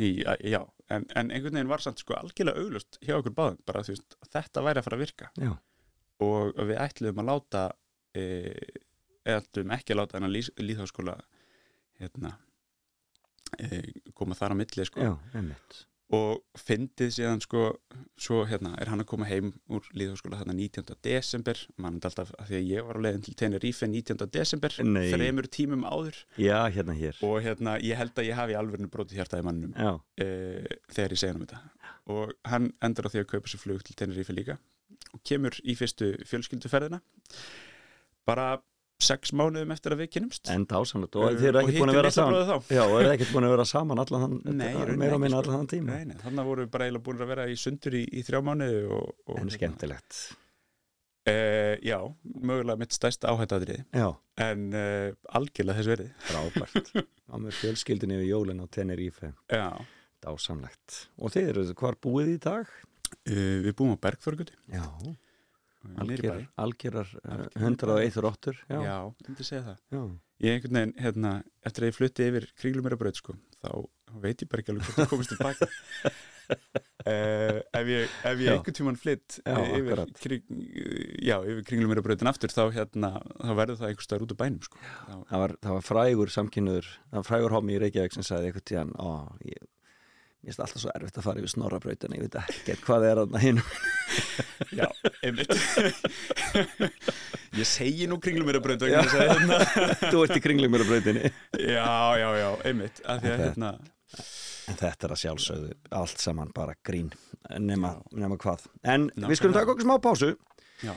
í, a- já en, en einhvern veginn var samt sko algjörlega auglust hjá okkur báðum, bara veist að þetta væri að fara að virka Já, og við ætluðum að láta uh, ætluðum ekki að láta hennar líð, líðháskóla hérna uh, koma þar á milli sko já, og fyndið síðan sko svo hérna er hann að koma heim úr líðháskóla þarna 19. desember mann alltaf að því að ég var á leiðin til Tenerife 19. desember, þreymur tímum áður Já, hérna hér. og hérna ég held að ég hafi alveg brotið hjartaði mannum uh, þegar ég segja hann um þetta og hann endur á því að kaupa sér flug til Tenerife líka og kemur í fyrstu fjölskylduferðina bara sex mánuðum eftir að við kynnumst en dásanlega. Og þið eru ekkert búin að vera saman. Já, og eru ekkert búin að vera saman allan þann, meira og minna sko. allan þann tíma. Nei, nei, þannig voru við bara eiginlega búin að vera í sundur í, í þrjá mánuði og, og En skemmtilegt. Uh, já, mögulega mitt stærsta áhættadriði Já, en uh, algjörlega þess verið frábært. Á með fjölskyldinni við jólinn á Tenerife. Já, Dásanlegt. Og þið eru hvar búið í dag? uh, við búum á Bergþorguti Já, Algjör hundra og eitthvað róttur. Já, Já, ég myndi segja það. Já. Ég einhvern veginn, hérna, eftir að ég flutti yfir kringlumerabraut, sko, þá veit ég bara ekki alveg hvort ég komist tilbaka uh, ef ég, ef ég einhvern tímann flytt eh, yfir, kring, yfir kringlumerbrautin aftur þá, hérna, þá verður það einhver staðar út af bænum, sko. Þá, Það var, það var frægur samkynnuður, það var frægur homi í Reykjavík sem sagði eitthvað tíðan, ó, ég, Mér finnst alltaf svo erfitt að fara yfir snorrabrautina, ég veit ekki hvað er að hinn. Já, einmitt Ég segi nú kringlum mér að brönda Já. hérna. Þú ert í kringlum mér á brautinni. Já, já, já, einmitt að að hérna En þetta er að sjálfsögðu allt saman bara grín, nema, nema hvað. En Nákvæmlega. við skulum taka okkur smá pásu. Já,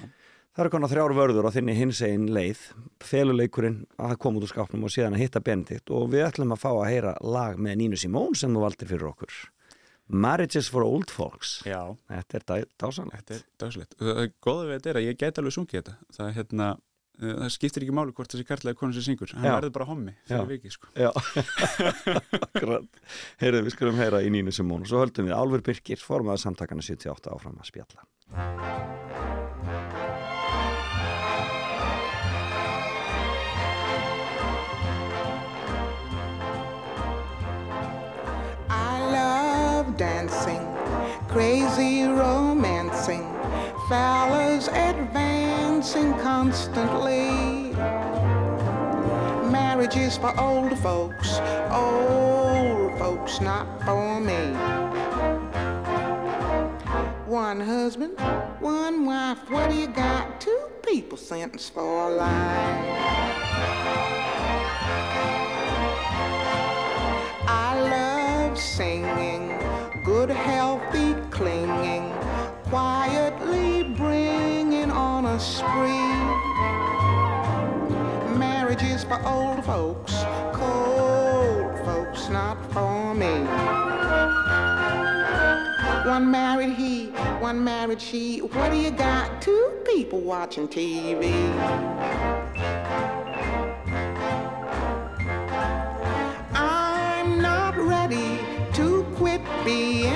Það eru konar þrjár vörður á þinni hins einn leið, feluleikurinn að koma út úr skápnum og síðan að hitta Benedikt. Og við ætlum að fá að heyra lag með Nínu Simón sem þú valdir fyrir okkur. Marriages for Old Folks. já, Þetta er dá- dásanlegt. þetta er dáslegt og það er góða við þetta. Er að ég get alveg sungið þetta. Það, hérna, uh, það skiptir ekki máli hvort þessi karlæði konur sem syngur. Hann verður bara hommi fyrir viki sko. Já, akkurat. Heyrðu, við skulum heyra í Nínu Simón og svo höldum við. Álfur Birkir, formaður crazy romancing, fellas advancing constantly. Marriage is for old folks, old folks, not for me. One husband, one wife, what do you got? Two people sentenced for life. I love singing, good healthy clinging, quietly bringing on a spree. Marriage is for old folks, cold folks, not for me. One married he, one married she. What do you got? Two people watching TV. I'm not ready to quit being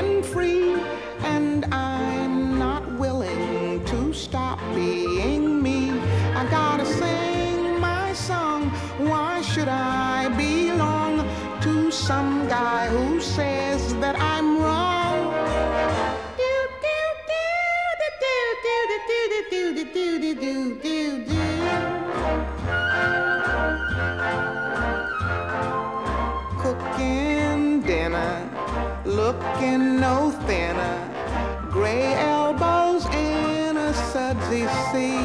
looking no thinner, gray elbows in a sudsy sea.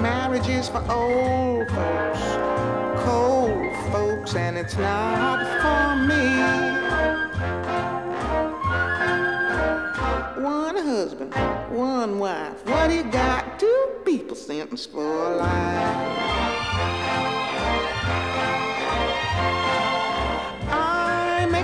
Marriage is for old folks, cold folks, and it's not for me. One husband, one wife. What do you got? Two people sentenced for life.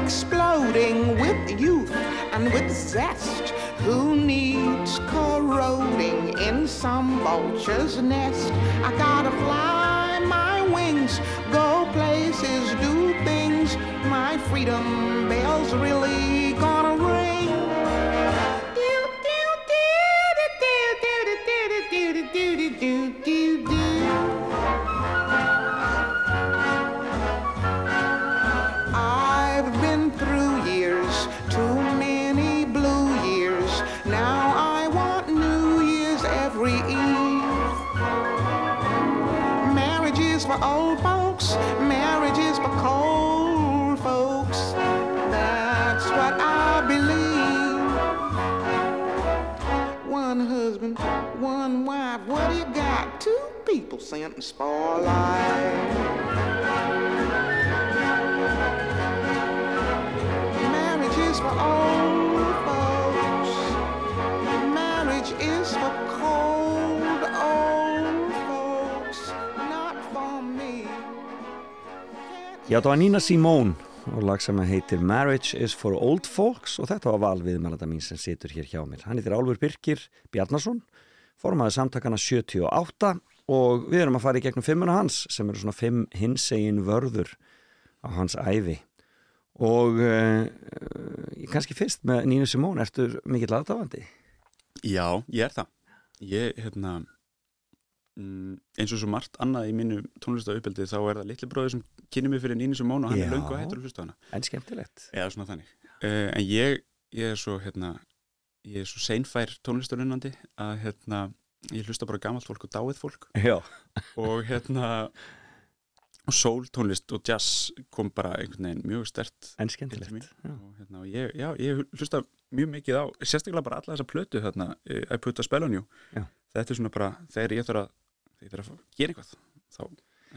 Exploding with youth and with zest. Who needs corroding in some vulture's nest? I gotta fly my wings, go places, do things. My freedom bell's really people sentenced for life. Marriage is for old folks. Marriage is for cold old folks, not for me. Já, það var Nína Simón og lag sem heitir Marriage is for Old Folks og þetta var val viðmælanda mín sem situr hér hjá mér. Hann heitir Álfur Birkir Bjarnason, formaði samtakana 78 og við erum að fara í gegnum fimmuna hans sem eru svona fimm hinsegin vörður á hans æfi. Og uh, kannski fyrst með Nína Simón, ertu mikill aðdáðandi? Já, ég er það Ég, hérna mm, eins og svo margt annað í mínu tónlistauppeldi þá er það litli bróður sem kynni mig fyrir Nínu Simón og hann Já. er löngu að hættur að hlusta hana En skemmtilegt. eða svona þannig uh, en ég, ég er svo hérna, ég er svo seinfær tónlistarunnandi að hérna, ég hlusta bara gamalt fólk og dáið fólk Já. og hérna og soul tónlist og jazz kom bara einhvern veginn mjög stert en skemmtilegt já. og hérna, ég, já, ég hlusta mjög mikið á, sérstaklega bara alla þessa plötu þarna, eh, I put a spell on you Já. þetta er svona bara, þegar ég þarf að að gera eitthvað þá,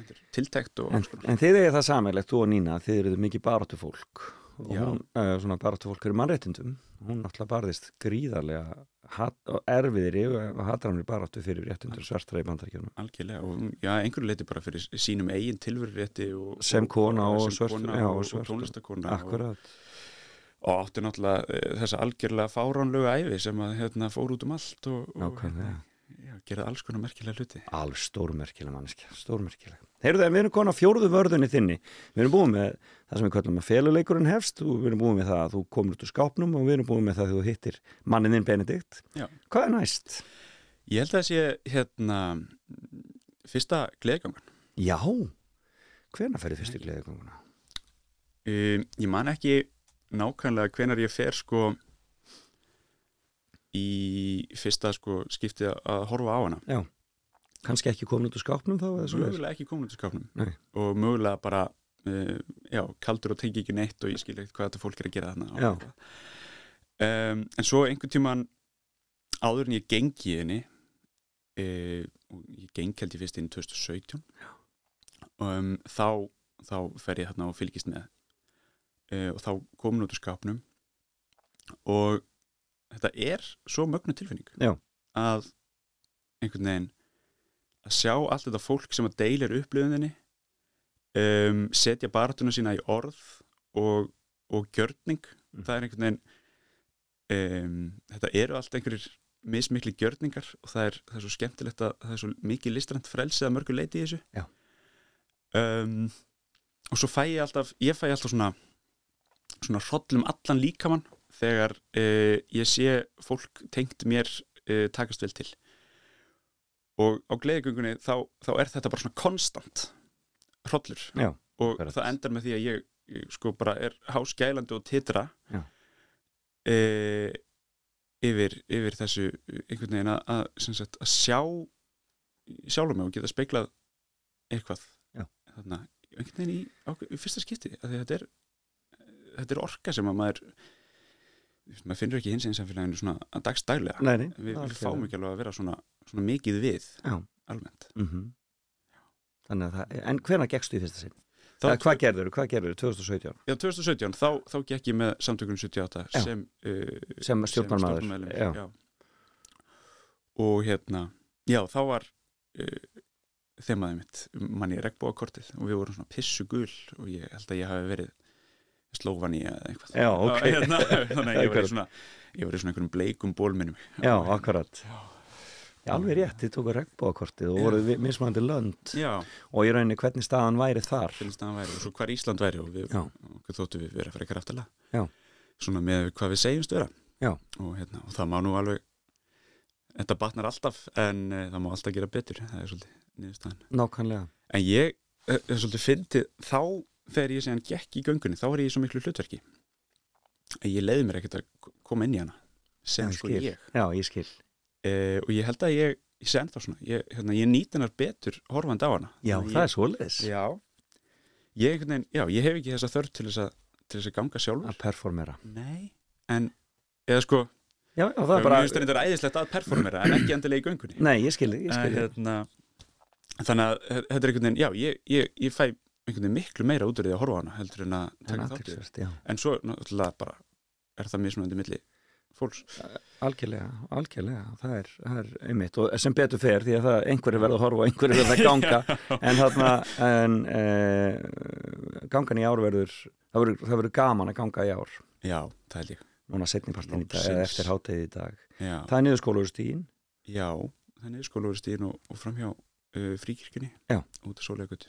er tiltækt og En, en þið eigið það sammeilegt, þú og Nína, þið eruð mikið baráttu fólk og hún, uh, svona baráttu fólk eru mannréttindum hún náttúrulega barðist gríðarlega erfiðri og hatramri baráttu fyrir réttindur svartra í bandaríkjunum. Algjörlega og já, einhverju leiti bara fyrir sínum eigin tilverurétti Sem kona og og, og og, tónlistakona Akkurat, og átti náttúrulega e, þessa algjörlega fáránlegu æfi sem að hérna, fór út um allt og nákvæmlega já, gerði alls konar merkilega hluti Alveg stórmerkileg manneskja, stórmerkileg Heyrðu það, við erum konar fjórðu vörðunni þinni Við erum búin með það sem við kallum að feluleikurinn hefst og við erum búin með það að þú komur út úr skápnum og við erum búin með það að þú hittir mannininn Benedikt Já. Hvað er næst? Ég held að það sé hérna fyrsta gleðgangan Já, hvena ferði fyrstu gleðiganguna? um, Ég man ekki nákvæmlega hvenar ég fer sko í fyrsta sko skiptið að horfa á hana. Já, kannski ekki komin út úr skápnum þá mögulega ekki komin út í skápnum. Nei. og mögulega bara uh, já, kaldur og tengi ekki neitt og ég skil ekkert hvað þetta fólk er að gera þarna um, en svo einhvern tíman áður en ég gengi henni uh, ég geng held ég fyrst inn í 2017 um, þá, þá fer ég þarna og fylgist með. Uh, og þá komin út úr skápnum og þetta er svo mögnu tilfinning Já. að einhvern veginn að sjá allt þetta fólk sem að deilir upplifunni um, setja baratuna sína í orð og, og gjörning Mm. það er einhvern veginn um, þetta eru allt einhverjir mismikli gjörningar og það er, það er svo skemmtilegt að það er svo mikið listrænt frelsið að mörgu leiti í þessu um, og svo fæ ég alltaf ég fæ alltaf svona svona hrollum allan líkamann þegar uh, ég sé fólk tengt mér uh, takast vel til og á gleðigöngunni þá, þá er þetta bara svona konstant hrollur Já, og akkurat. það endar með því að ég, ég sko bara er háskælandi og titra e, yfir, yfir þessu einhvern veginn að, að, sagt, að sjá sjálfum mig og geta speiklað eitthvað Já. þarna, einhvern veginn í, á, í fyrsta skipti að þetta er þetta er orka sem að maður maður finnur ekki hins einn samfélaginu svona að dagstælega nei, nei við, við fáum ekki alveg að vera svona, svona mikið við Já. almennt mm Þannig að það, en hvena gekkstu í fyrsta sinn? Þá- Eða, hvað gerður, hvað gerður 2017? Já, 2017, þá, þá gekk ég með samtökunum 78 Já. sem, uh, Sem já. Og hérna, já, þá var uh, þemaðið mitt manni regnbóakortið og við vorum svona pissu gul og ég held að ég hafi verið slófani eða eitthvað. Já, ok. hérna, Þannig að ég var í svona ég var í svona einhverjum bleikum bólminum. Já, akkurat. Já, alveg rétt, þið tóku regnbóakortið og Já. voruð mismunandi lönd. Já, og í rauninni hvernig staðan væri þar. Það að væri og svo hvar Ísland væri og við Já. okkur þóttu við vera ekki aftalega. Já. svona með hvað við segjumst vera. Já. og, hérna, og það má nú alveg þetta batnar alltaf en uh, það má alltaf gera betur. Það er svolítið niðurstaðan. Nákvæmlega. En ég uh, er svolítið fyndið þá þegar ég segjan gekk í göngunni þá er ég í svo miklu hlutverki að ég leiði mér ekkert að koma inn í hana sem sko ég. Já, ég skil. Uh, og ég held að ég ég sé ennþá svona, ég, hérna, ég nýt hennar betur horfandi á hana. Já, Þannig að það ég, er svoleiðis. Já. Já, ég hef ekki þessa þörf til þess að, til þess að ganga sjálfur. Að performera. Nei En, eða sko, Já, já, það er bara finnst þetta æðislegt að performera en ekki endilega í göngunni. Nei, ég skil, ég skil hérna, Þannig að þe- þetta er einhvern veginn, já, ég, ég, ég fæ einhvern veginn miklu meira út úr því að horfa hana heldur en að taka þátt já. En svo, náttúrulega, bara er það mismunandi milli fólks. Algjörlega, algjörlega, það er, það er einmitt og sem betur fer því að það einhverju verða að horfa og einhverju verða að ganga. En þarna en, e, gangan í ár verður það verður, það verður gaman að ganga í ár. Já, það held ég. Núna setnipartin í dag eða eftir hátegi í dag. Já, það er niður skólaugustígin já þannig er skólaverustíðin og, og framhjá uh, fríkirkjunni. Já. út af sólegagut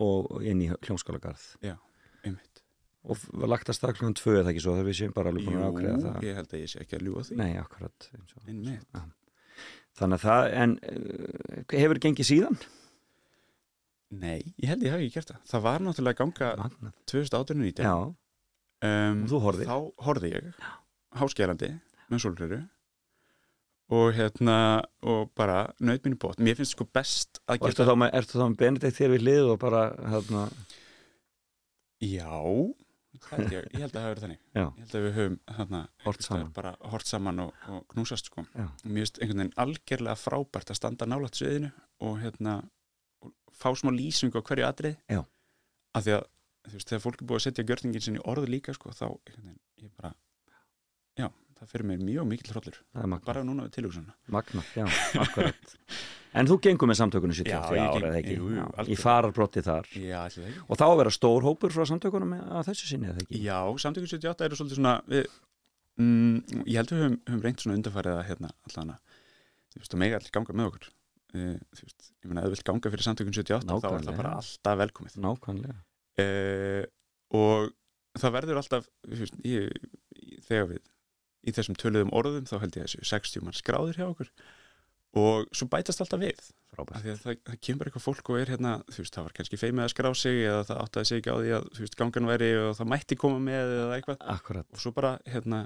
og inn í hljómskálagarð einmitt og f- var lagt að stakk klukkan tvö eða ekki svo þegar við séum bara alveg búin að ákveða það ég held að ég sé ekki að ljúga því Nei, akkurat og- Einmitt. Já. Þannig að það, en uh, hefur gengið síðan? Nei, ég held ég hafi ekki gert það Það var náttúrulega að ganga Magnað. 2018-19 Já, um, Og þú horfðir? Þá horfði ég, háskerandi með sólgleru og hérna og bara nöyð mínu bótt mér finnst sko best að Og ertu þá með, ertu þá með Benedikt þér við lið og bara, hérna, já, ég, ég held að það verið þannig já, ég held að við höfum hérna, staðar saman. bara hort saman og, og knúsast sko. Já. og mér finnst einhvern veginn algjörlega frábært að standa nálægt sviðinu og hérna og fá smá lýsingu á hverju atrið Já. af því að þú veist, þegar fólk er búið að setja gjörningin sinni í orð líka sko, þá einhvern veginn, ég bara já, það fyrir mér mjög er magna, bara núna við tilhugsunna magna, já, akkurat. En þú gengur með samtökunum 78 Já, ára, eða ekki? jú, jú, Já. Í fararbrotti þar. já, Og þá að vera stór hópur frá samtökunum að þessu sinni, eða ekki? Já, samtökum 78 eru svolítið svona við, mm, ég held við höfum, höfum reynt svona undarfærið að hérna allan að þú veist, og mega allir ganga með okkur uh, þú veist, ég meina, ef þú vilt ganga fyrir samtökum 78 þá er Nákvæmlega. það bara alltaf velkomið Nákvæmlega. uh, og það verður alltaf þú veist, ég, ég, þegar við í þessum töluðum orðum þá held ég að þessu 60 mann skráður hjá okkur og svo bætast alltaf við það, það kemur eitthvað fólk og er hérna þú veist, það var kannski feimið að skrá sig eða það áttaði sig ekki á því að þú veist, gangan væri og það mætti koma með eða eitthvað Akkurat. og svo bara hérna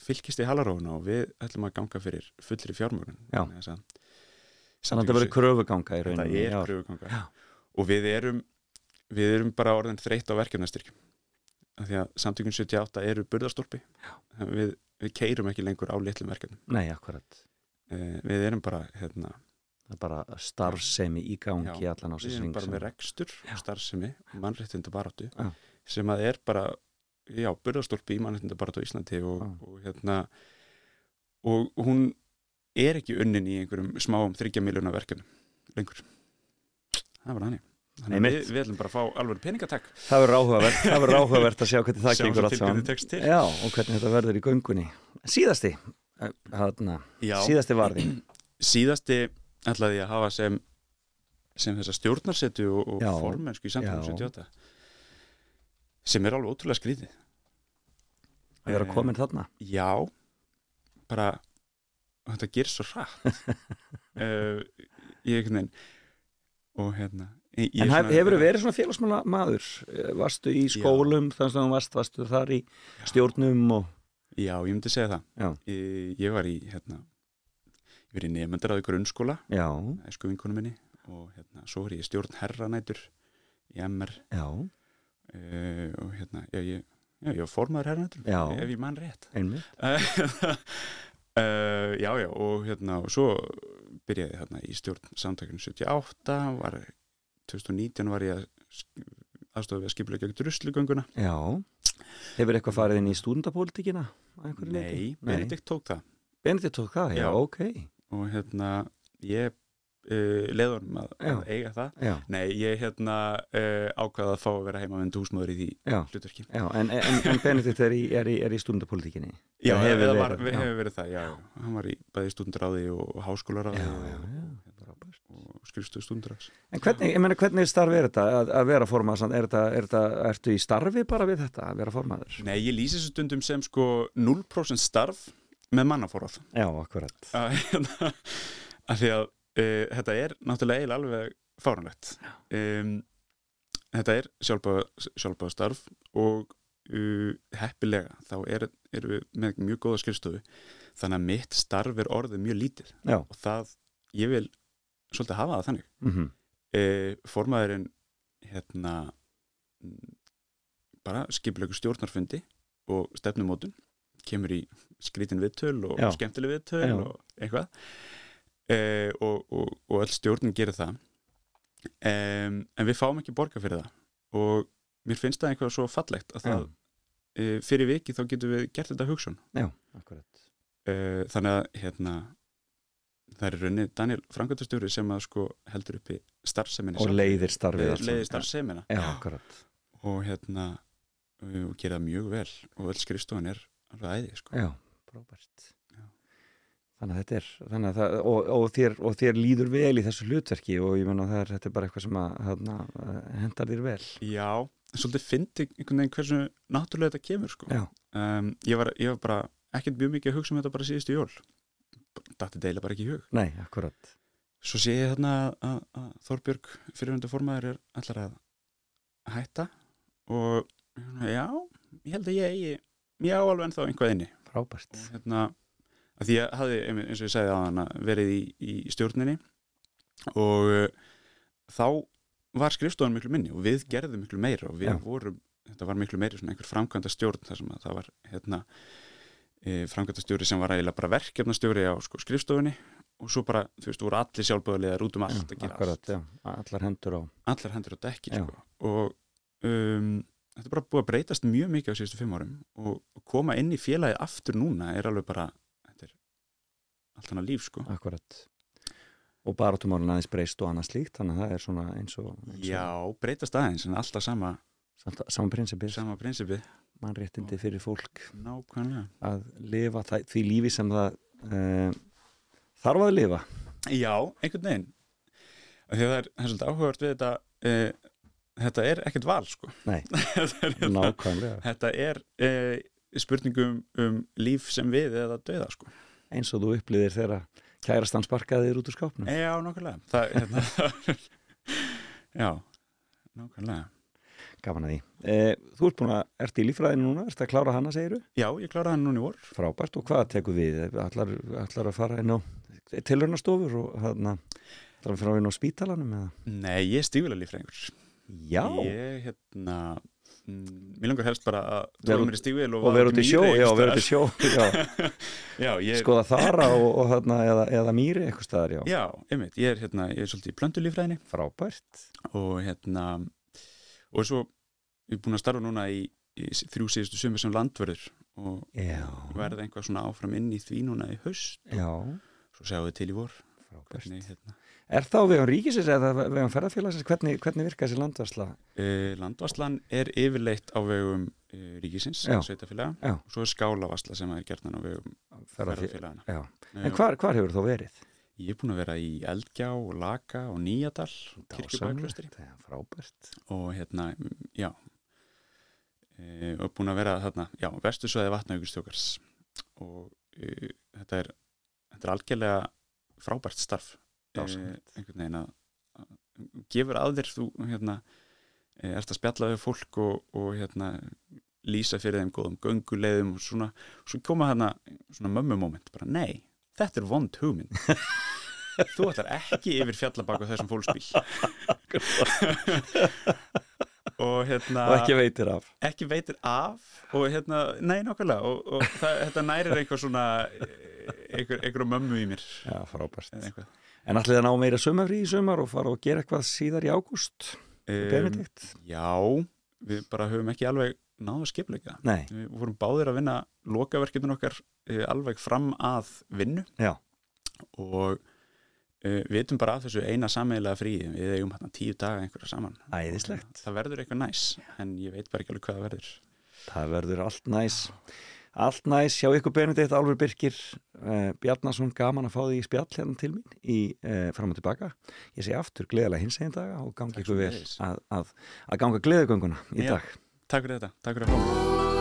fylgist í halarófuna og við ætlum að ganga fyrir fullri fjármögun Já. þannig að það verður kröfuganga í þetta rauninni. er já. kröfuganga Já. og við erum við erum bara orðin þreytt á verkefnastyrkjum af því að samtökun 78 eru burðastólpi við, við keirum ekki lengur á litlum verkefnum Nei, akkurat. Eh, við erum bara hérna, bara starfsemi í gangi Já, allan á við sér erum bara með rekstur Já. starfsemi og mannréttinda baráttu Já. sem að er bara já, burðastólpi í mannréttinda baráttu á Íslandi og, og hérna og hún er ekki unnin í einhverjum smáum þryggja miljóna verkefnum lengur það var hannig Þannig að Einmitt. við, við ætlum bara að fá alveg peningatakk Það verður áhugavert, það verður áhugavert að sjá hvernig það gengur allt saman. Já, og hvernig þetta verður í göngunni. Síðasti, eh, þarna, Já, síðasti varði. síðasti ætlaði ég að hafa sem sem þessa stjórnarsetu og, og Já. formensku í samtökum Já. 78 sem er alveg ótrúlega skrítið Að vera Eh, komin þarna. Já, bara þetta gerir svo hratt uh, ég einhvern veginn og hérna ég, En svona- hefur verið svona félagsmála maður? Eh, Varstu í skólum, þannig að þú varst, varstu þar í stjórnum og... Já, ég myndi segja það Já. ég, ég var í hérna ég var í nefndaráði grunnskóla Já, æsku vinkonu minni og hérna, svo var ég stjórn herranætur í MR já, uh, og hérna, já, ég, já, ég var formaður herranætur Já. ef ég mann rétt einmitt. uh, já, já, og hérna og svo byrjaði hérna í stjórn samtökunu 78 var, 2019 var ég að aðstofa við að skipulega gegn druslugönguna Já. Hefur eitthvað farið inn í leyti? Nei, Benedikt tók það Benedikt tók það, já, Já. ok. og hérna ég uh, honum að, Já. að eiga það Já, Nei, ég hérna uh, ákvaða að fá að vera heima með húsmaður í því já. hlutverki Já, en, en, en Benedikt er í, er í, er í stúdendapólitíkinni? Já, hefur, verið, hefur verið það, já. Hann var í bæði og háskólaráði Já, og, já, já, frábært. Og skrifstuð stundaráðs En hvernig, ég meina, hvernig starf er þetta að, að vera formaður? Er þetta, er þetta, ertu í starfi bara við þetta að vera formaður? Nei, ég lýsi þessu stundum sem sko 0% starf með mannaforráð. Já, akkurat. hérna, að því að uh, þetta er náttúrulega eiginlega alveg fáranlegt um, þetta er sjálfbáða starf og uh, heppilega þá er, erum við með mjög góða skrifstofu. Þannig að mitt starf er orðið mjög lítið. Já, og það, ég vil svolítið hafa það þannig. Mhm, uh, formaðurinn hérna mm, bara skipilegu stjórnarfundi og stefnumótun. Kemur í skrítin viðtöl og Já. skemmtileg viðtöl Já. og eitthvað. Uh, og, og, og öll stjórnin gerir það. Um, en við fáum ekki borga fyrir það. Og mér finnst það eitthvað svo fallegt að það uh, fyrir viki þá getum við gert þetta hugsun. Já, akkurat. uh, þannig að hérna það er raunni Daniel Frankvæntastjóri sem að sko heldur uppi starfseminni Og leiðir starfið leiðir starfsemina Já, akkurat. og hérna og gera mjög vel og öll skrifstofan er alveg æði sko. Já. Já. Þannig að þetta er, að það, og, og, þér, og þér líður vel í þessu hlutverki og ég menna er, þetta er bara eitthvað sem að, hana, hendar þér vel. Já, svolítið fyndi einhvern veginn hversu náttúrulega þetta kemur sko. Um, ég, var, ég var bara ekkert mjög mikið að hugsa um þetta bara síðustu jól dætti deila bara ekki í hug Nei, akkurat. svo sé ég þarna að, að, að Þorbjörg fyrirhundu formaður er allar að hætta og já, ég held að ég eigi ég á alveg ennþá einhvað inni Frábært. og hérna að því ég hafði, einmitt, eins og ég segði á hana verið í, í stjórninni og uh, þá var skrifstofan miklu minni og við gerðum miklu meira og við Já. vorum, þetta var miklu meiri svona einhver framkvæmda stjórn þar sem að það var hérna e, framkvæmda stjóri sem var eiginlega bara verkefnastjóri á sko, skrifstofunni og svo bara, þú veist, voru allir sjálfböðulegar út um allt að gera akkurat, já, allar hendur á allt allar hendur á dekki sko. og um, þetta er bara búið að breytast mjög mikið á síðustu fimm árum og, og koma inn í félagið aftur núna er alveg bara þetta er allt hana líf sko. Akkurat. Og barátumálun aðeins breyst og annað slíkt þannig að það er svona eins og, eins og Já, breytast aðeins en alltaf sama, sama prinsipið, sama prinsipi mannréttindi fyrir fólk. Nákvæmlega. Að lifa því lífi sem það uh, þarf að lifa. Já, einhvern veginn. Að það er, er svolítið áhugavert við þetta e, þetta er ekkert val sko. Nei. hérna, nákvæmlega, þetta er e, spurningum um líf sem við eða döða sko. Eins og þú upplýðir þegar kærastan sparkaði þér út úr skápnum. Já, nákvæmlega. Það, hérna, Já, nákvæmlega gaman að því. Eh, Þú ert búin að, ert í lífræðinu núna, ert að klára hana segir Já, ég kláraði hann núna í vor. Frábært og hvað tekur við? Allar, allar að fara inn á tilhörnastofur og þarna allar að fara inn á spítalanum eða? Nei, ég er stífilega líffræðingur. Já, Ég, hérna mm, Mér langar helst bara að út- mér í stífil og, og vera út í sjó já, vera út í sjó, já, Já, ég, skoða þara og, og þarna eða, eða mýri eitthvað staðar, já, já, einmitt Ég er, hérna, ég er svolítið í plöntulíffræðinni frábært. Og hérna og svo ég er búin að starfa núna í, í þrjú síðustu sumir sem landvörður og verða einhvað svona áfram inn í því núna í haust já, svo sjáum við til í vor hvernig, hérna, Er þá vegum ríkisins eða vegum ferðarfélagsins, hvernig, hvernig virka þessi landvarsla? uh, Landvarslan er yfirleitt á vegum uh, ríkisins, Já. sveitafélaga Já. og svo er skálavasla sem er gerðan á vegum ferðarfélagana Eh, en hvar, hvar hefur þá verið? Ég er búin að vera í Eldgjá og Laka og Nýjadal frábært. Og hérna, já e, og búin að vera þarna, já, vestursvæði vatnaugustjókars og e, þetta er þetta er algjörlega frábært starf. E, einhvern veginn að, að gefur að þér þú hérna e, ert að spjalla við fólk og, og hérna lýsa fyrir þeim góðum gönguleiðum og svona, svo koma þarna svona mömmumóment, bara nei þetta er vond hugmynd. Þú ætlar ekki yfir fjallabak á þessum fólksbíl. Og hérna Og ekki veitir af. Ekki veitir af og hérna, nei nákvæmlega. Og, og það, þetta nærir einhver svona einhver, einhver mömmu í mér. Já, frábært. En allir það ná meira sumafrí í sumar og fara og gera eitthvað síðar í ágúst? Benedikt? Já, við bara höfum ekki alveg náðu að skipleika Nei, við vorum báðir að vinna lokaverkefnin okkar eh, alveg fram að vinnu. Já, og uh, við vitum bara að þessu eina sameiginlega fríi. Við eigum hérna tíu daga einhverja saman. Æðislegt. Það verður eitthvað næs en ég veit bara ekki alveg hvað það verður. Það verður allt næs. Allt næs, hjá ykkur Benedikt, Álfur Birkir uh, Bjarnason, gaman að fá því spjall hérna til mín í uh, fram og tilbaka. Ég segi aftur, gleðilega hins egin daga og gangi ykkur vel að, að, að ganga gleðugönguna í Já. dag Takk fyrir þetta, takk fyrir að fá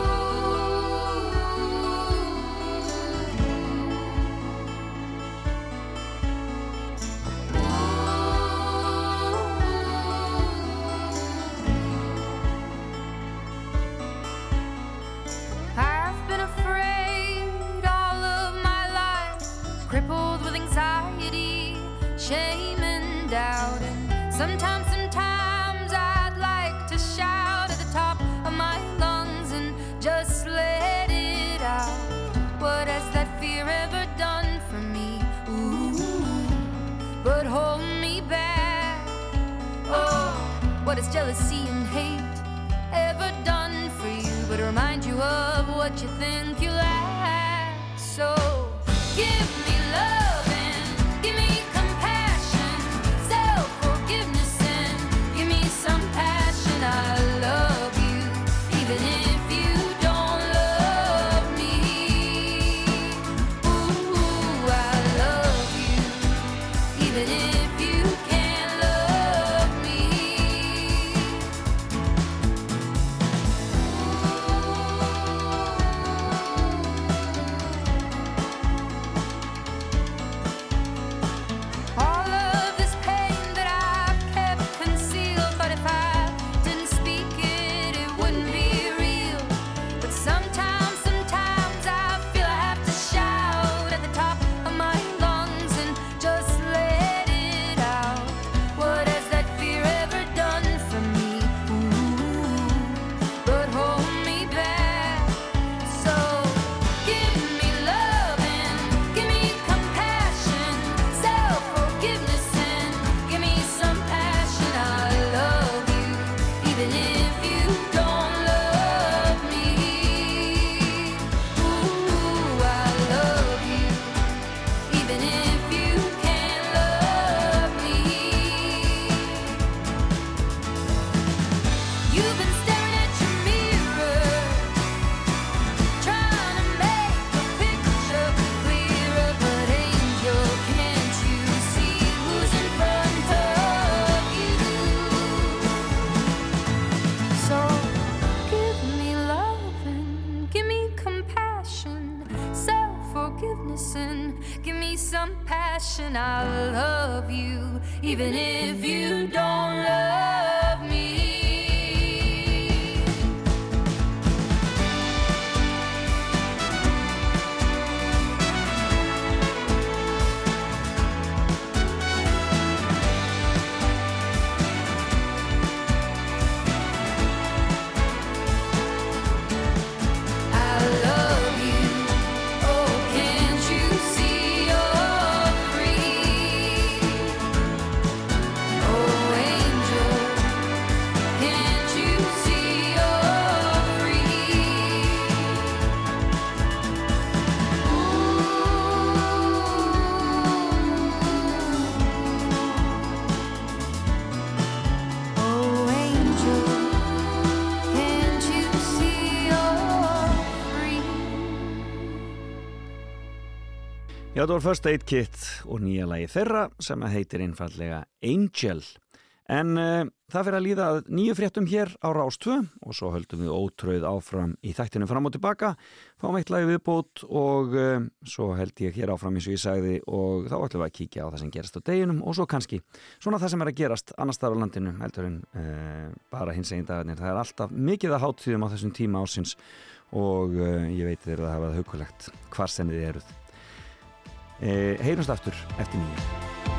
Já, þetta var First Aid Kit og nýja lagi þeirra sem heitir einfallega Angel. En uh, það fyrir að líða nýju fréttum hér á Rástvö og svo höldum við ótröð áfram í þættinu fram og tilbaka, fáum eitt lagi viðbót og uh, svo held ég hér áfram eins og ég sagði og þá ætlum við að kíkja á það sem gerast á deginum og svo kannski svona það sem er að gerast annars þar á landinu heldur en uh, bara hins eginn dagarnir. Það er alltaf mikið að háttíðum á þessum tíma ásins og ég veit þeirra að hafa það hugulegt hvar sem þið eruð. Eh, heyrumst aftur eftir nýju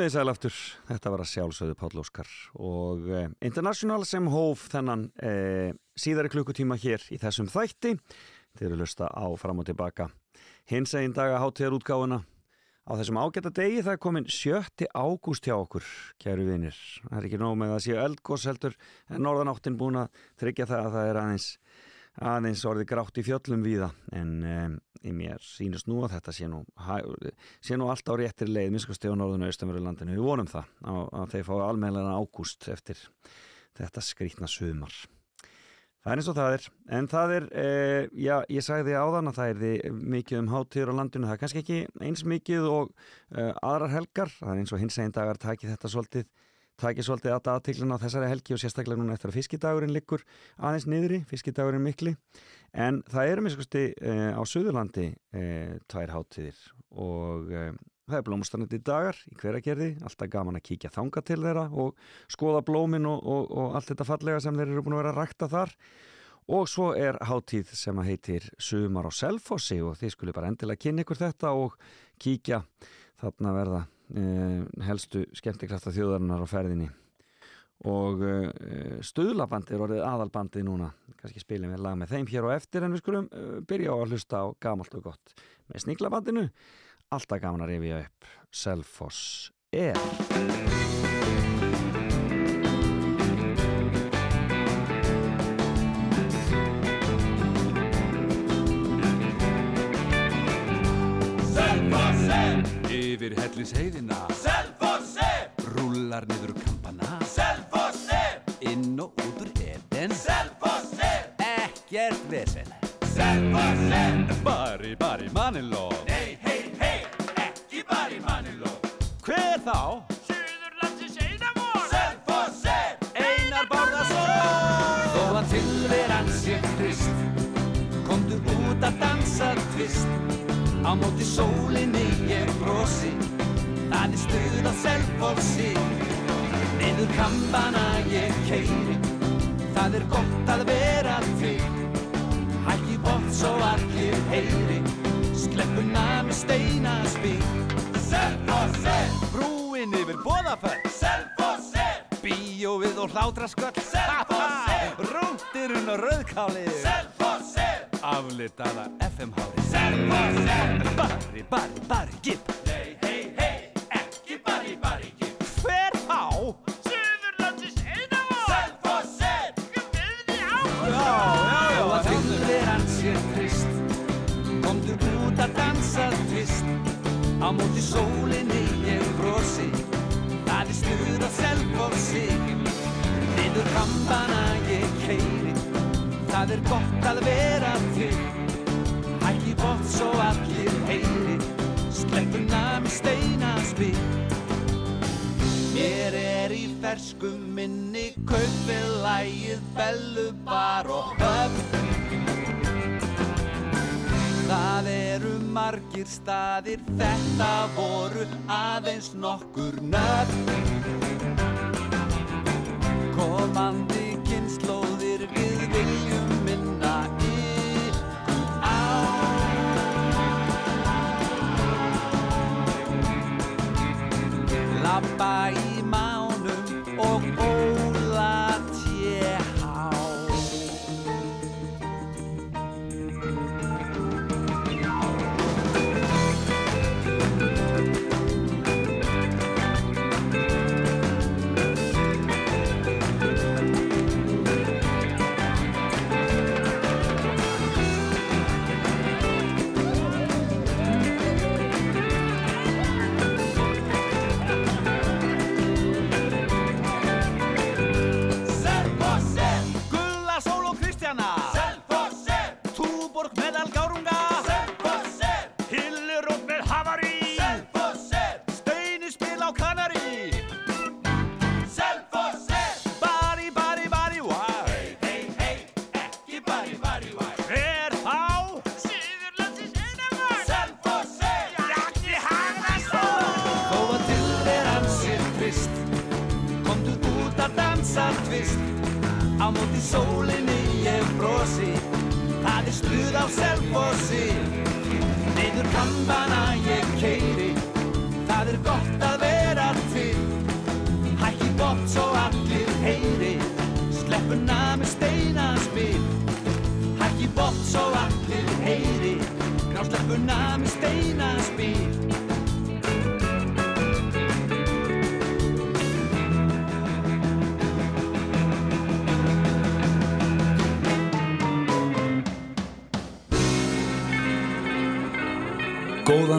Komið þið sæl aftur, þetta var að sjálfsögðu Páll Óskar og eh, International sem hóf þennan eh, síðari klukkutíma hér í þessum þætti. Þeir eru lusta á fram og tilbaka. Hins einn daga hátíðar útgáfuna. Á þessum ágæta degi það er komin 7. ágúst hjá okkur kæru vinir, það er ekki nóg með að séu eldgós heldur en norðanáttin búin að tryggja það að það er aðeins aðeins orðið grátt í fjöllum víða. En um, í mér sínust nú að þetta sé nú, sé nú allt á réttir leið minnskust á norðun og austanveru landinu. Við vonum það að, að þeir fái almennlega ágúst eftir þetta skrítna sumar. Það er eins og það er. En það er, e, já, ég sagði áðan að það er því mikið um hátíður á landinu. Það er kannski ekki eins mikið og e, aðrar helgar, það er eins og hins einn dagar takið þetta svolítið takið svolítið að aðtikluna á þessari helgi og sérstaklega núna eftir að fiskidagurinn liggur aðeins niðri, fiskidagurinn mikli. En það eru miskusti uh, á Suðurlandi uh, tvær hátíðir og uh, það er blómstannandi dagar í hveragerði, alltaf gaman að kíkja þanga til þeirra og skoða blómin og, og, og allt þetta fallega sem þeir eru búin að vera að rækta þar. Og svo er hátíð sem að heitir Sumar á Selfossi og þið skulle bara endilega kynna ykkur þetta og kíkja. Þarna verða helstu skemmtikrafta þjóðarinnar á ferðinni. Og uh, stuðlabandi er orðið aðalbandið núna. Kannski spilum við lag með þeim hér og eftir en við skulum uh, byrja á að hlusta á gamalt og gott. Með sniglabandinu alltaf gaman að rifja upp. Selfoss er Yfir hellis heiðina Selfossi! Rúlar niður kampana. Selfossi! Inn og út úr eden. Selfossi! Ekkert vesen. Selfossi! Bari, bari, manniló Nei, hei, hei! Ekki bari, manniló Hver þá? Suðurlandsins einamór Selfossi! Einar Bárðarsson Þó að tilveran sé trist Komdu út að dansa tvist. Á móti sólinni ég brosi Það er stuð á selfossi. Niður kampana ég keiri Það er gott að vera til. Hækki bótt svo allir heyri. Sleppuna með steinaspil Selfossi! Brúin yfir bóðafell Selfossi! Bíóið og hlátrasköll. Selfossi! Rúndirinn og rauðkálið. Selfossi! Aflitaða FM-hári Selfossi! Bari, bari, bari, gipp Móti sólinni ég brosi. Það er stuð á Selfossi Niður kampana ég keiri Það er gott að vera til. Hækki bótt svo allir heyri. Sleppuna með steinaspil Mér er í fersku minni Kaupið lægið bellu bar og höfn margir staðir Þetta voru aðeins nokkur nöfn. Komandi kynnslóðir við viljum minna ykkur á. Lappa í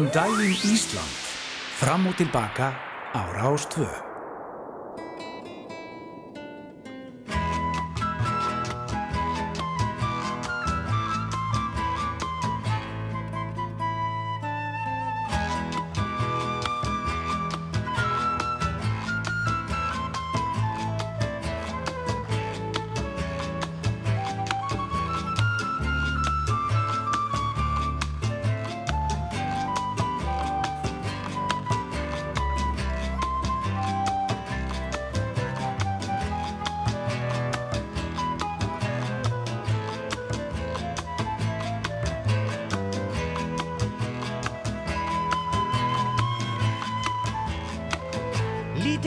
Góðan daginn Ísland. Fram og tilbaka á Rástvö.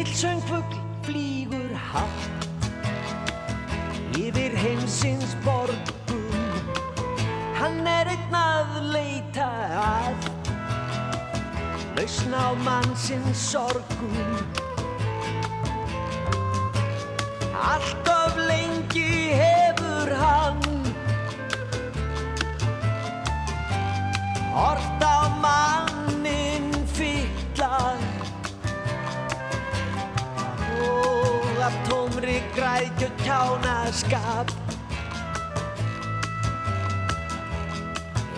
Lítill söngfugl flýgur hátt Yfir heimsins borgum. Hann er einn að leita að Lausn á mannsins sorgum. Allt grækju kjánaskap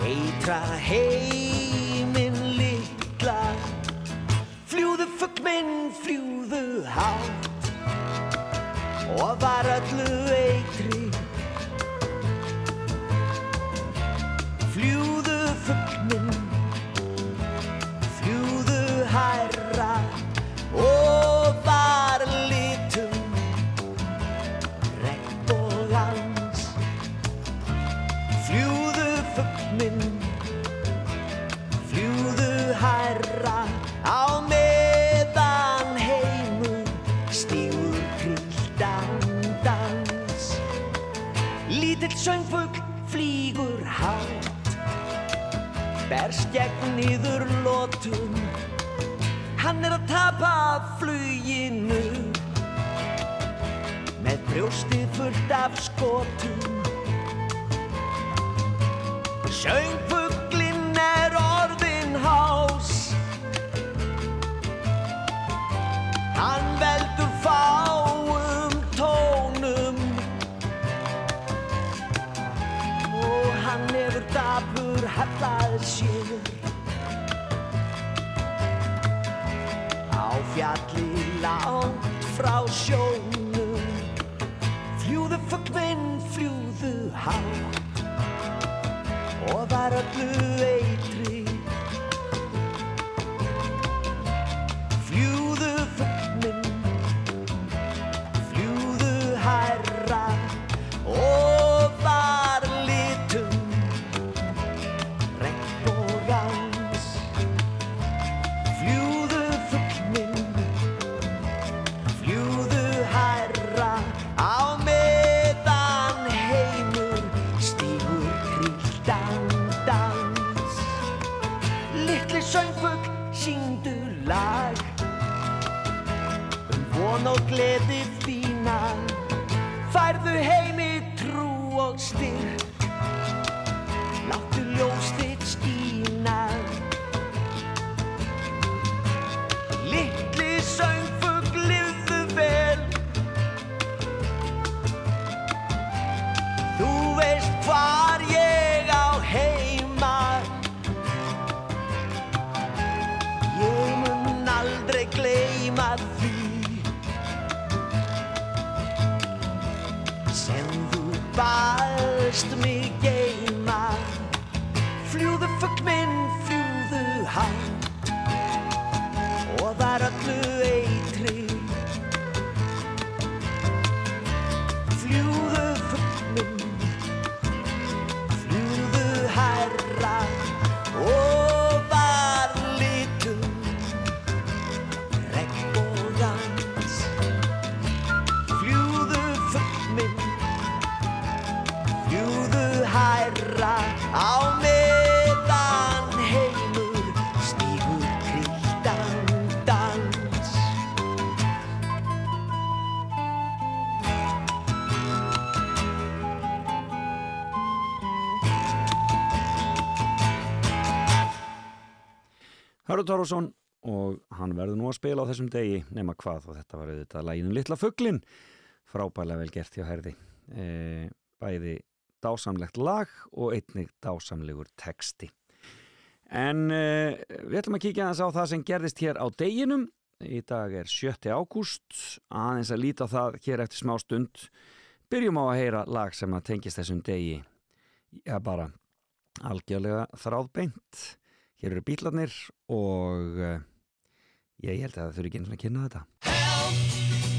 Eitra heiminn litla. Fljúðu fugg minn, fljúðu hátt. Og var öllu eitri gegn niður lótum Hann er að tapa fluginu með brjóstið fullt af skotum. Söngfuglinn er orðin hás. Hann veldur fáum tónum. Og hann hefur dapur hallað sér hátt og var öllu eitri Hörður Tórusson og hann verður nú að spila á þessum degi nema hvað og þetta var auðvitað læginu Littla Fugglin frábælega vel gert hjá herði. E, bæði dásamlegt lag og einnig dásamlegur texti. En e, við ætlum að kíkja aðeins á það sem gerðist hér á deginum. Í dag er 7. ágúst. Aðeins að líta það hér eftir smá stund. Byrjum á að heyra lag sem að tengist þessum degi. Já bara algjörlega þráðbeint hér eru bílarnir og uh, ég held að það þurfi ekki eins og að kynna þetta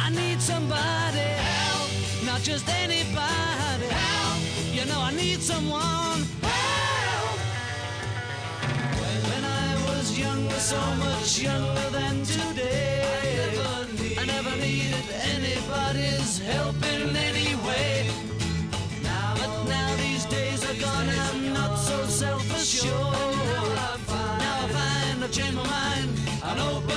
I need somebody help, not just anybody help. You know I need someone help. When I was younger, so much younger than today, I never, needed anybody's help in any change my mind. I know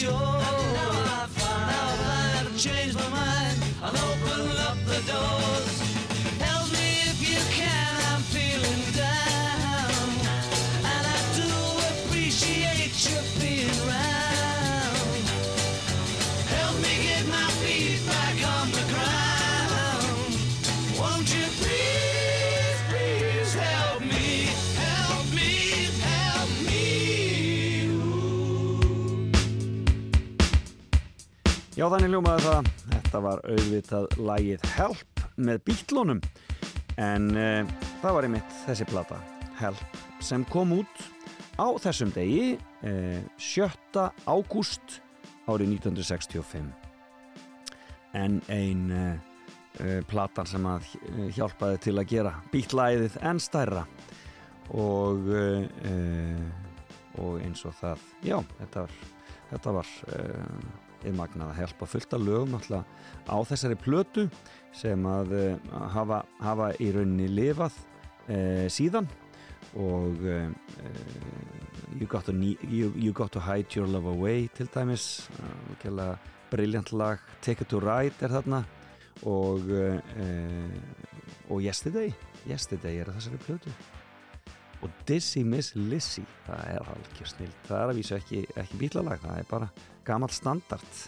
就 þannig ljómaði það. Þetta var auðvitað lægið Help með bítlunum. En uh, það var einmitt þessi plata, Help, sem kom út á þessum degi, uh, 7. ágúst árið 1965. En ein uh, platan sem að hjálpaði til að gera bítlæðið enn stærra. Og, og eins og það, já, þetta var, þetta var uh, yfirmagnað að hjálpa fullt af lögum á þessari plötu sem að uh, hafa, hafa í rauninni lifað uh, síðan. Og uh, you, got to you, you Got to Hide Your Love Away til dæmis. Briljant lag Take It to Ride er þarna. Og uh, og Yesterday Yesterday er þessari plötu. Og Dizzy Miss Lizzy það er algjör snill, það er að vísu ekki, ekki bílalag, það er bara gamalt standard.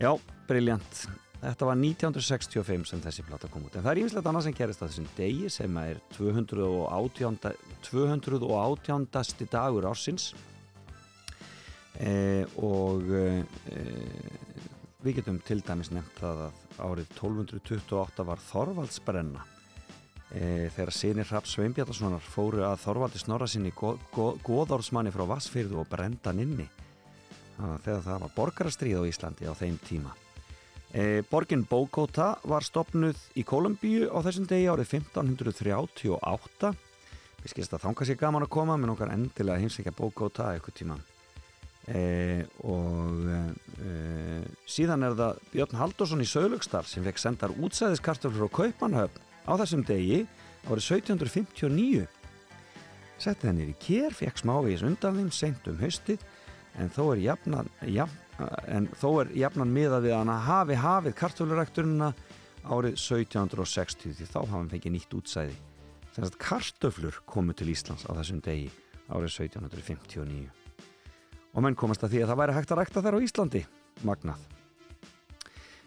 Já, briljant þetta var 1965 sem þessi plata kom út. En það er ímislegt annað sem gerist á þessum degi sem er 218 218. dagur ársins. Eh, og eh, við getum til dæmis nefnt að árið 1228 var Þorvaldsbrenna. E, þegar sinir Rapp Sveinbjarnasonar fóru að Þorvaldi snorra sinni góðorðsmanni frá Vassfyrðu og brendan inni Þannig, þegar það var borgarastríð á Íslandi á þeim tíma. E, Borgin Bogota var stopnuð í Kolumbíu á þessum degi árið 1538 við skilst að þánga sér gaman að koma með nokkar endilega heimsækja Bogota eitthvað tíma e, og e, síðan er það Björn Haldursson í Sölugstar sem fekk sendar útsæðiskartöflur og kaupanhöfn á þessum degi árið 1759 setti þennir í kér, fekk smávegis undan þeim seint um haustið en þó er jafnan, jafn, en þó er jafnan miða við hann að hafi hafið kartöflurækturina árið 1760 því þá hafa hann fengið nýtt útsæði. Sem að kartöflur komu til Íslands á þessum degi árið 1759 og menn komast að því að það væri hægt að rækta þær á Íslandi. Magnað.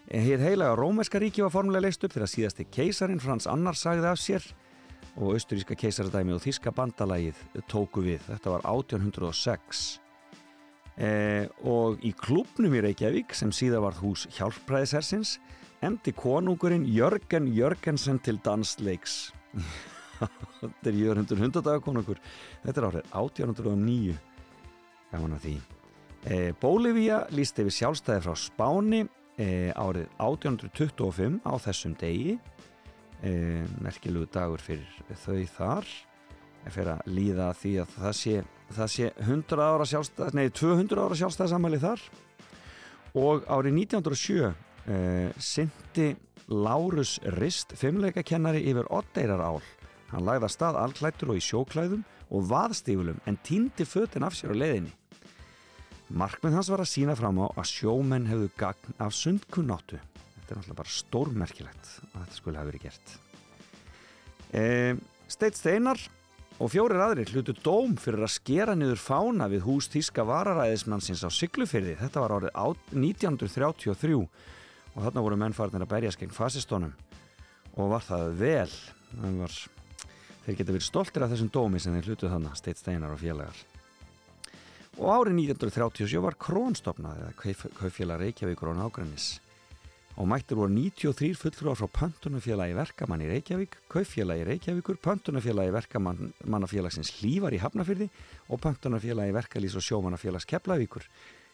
Hér heilaga Rómerska ríki var formulega leist upp þegar síðasti keisarin Frans Annar sagði af sér og austuríska keisaradæmi og þíska bandalagið tóku við. Þetta var 1806 eh, og í klubnum í Reykjavík sem síðan var hús hjálpræðishersins emdi konungurinn Jörgen Jörgensen til dansleiks. Þetta er Jörgundur hundadagakonungur. Þetta er árið 1809 gaman að því. Eh, Bólivía líst yfir sjálfstæði frá Spáni e, árið 1825 á þessum degi e, merkilegu dagur fyrir þau þar fyrir að líða því að það sé, það sé 100 ára sjálfstæð nei 200 ára sjálfstæðsamæli þar og árið 1907 e, syndi Lárus Rist fimmleikakennari yfir Oddeirar ál hann lagði að stað allklættur og í sjóklæðum og vaðstífulum en týndi fötin af sér á leiðinni Markmið hans var að sína fram á að sjómenn hefðu gagn af sundkunnáttu. Þetta er náttúrulega bara stórmerkilegt að þetta skulle hafa verið gert. E, Steit Steinar og fjórir aðrir hlutu dóm fyrir að skera niður fána við hús Þíska vararæðismannsins á Siglufyrði. Þetta var árið 1933 og þarna voru mennfarnir að berjast gegn fasistónum og var það vel. Það var, þeir geta verið stoltir af þessum dómi sem þeir hlutu þannig, Steit Steinar og félagar. Og árið 1937 var Krónstofnað eða Kaufélag Reykjavíkur og Nágrannis. Og mættur voru 93 fulltrúar frá Pöntunafélagi Verkamann í Reykjavík, Kaufélagi Reykjavíkur, Pöntunafélagi Verkamannafélagsins Hlívar í Hafnafyrði og Pöntunafélagi Verkalýs og Sjómannafélags Keflavíkur.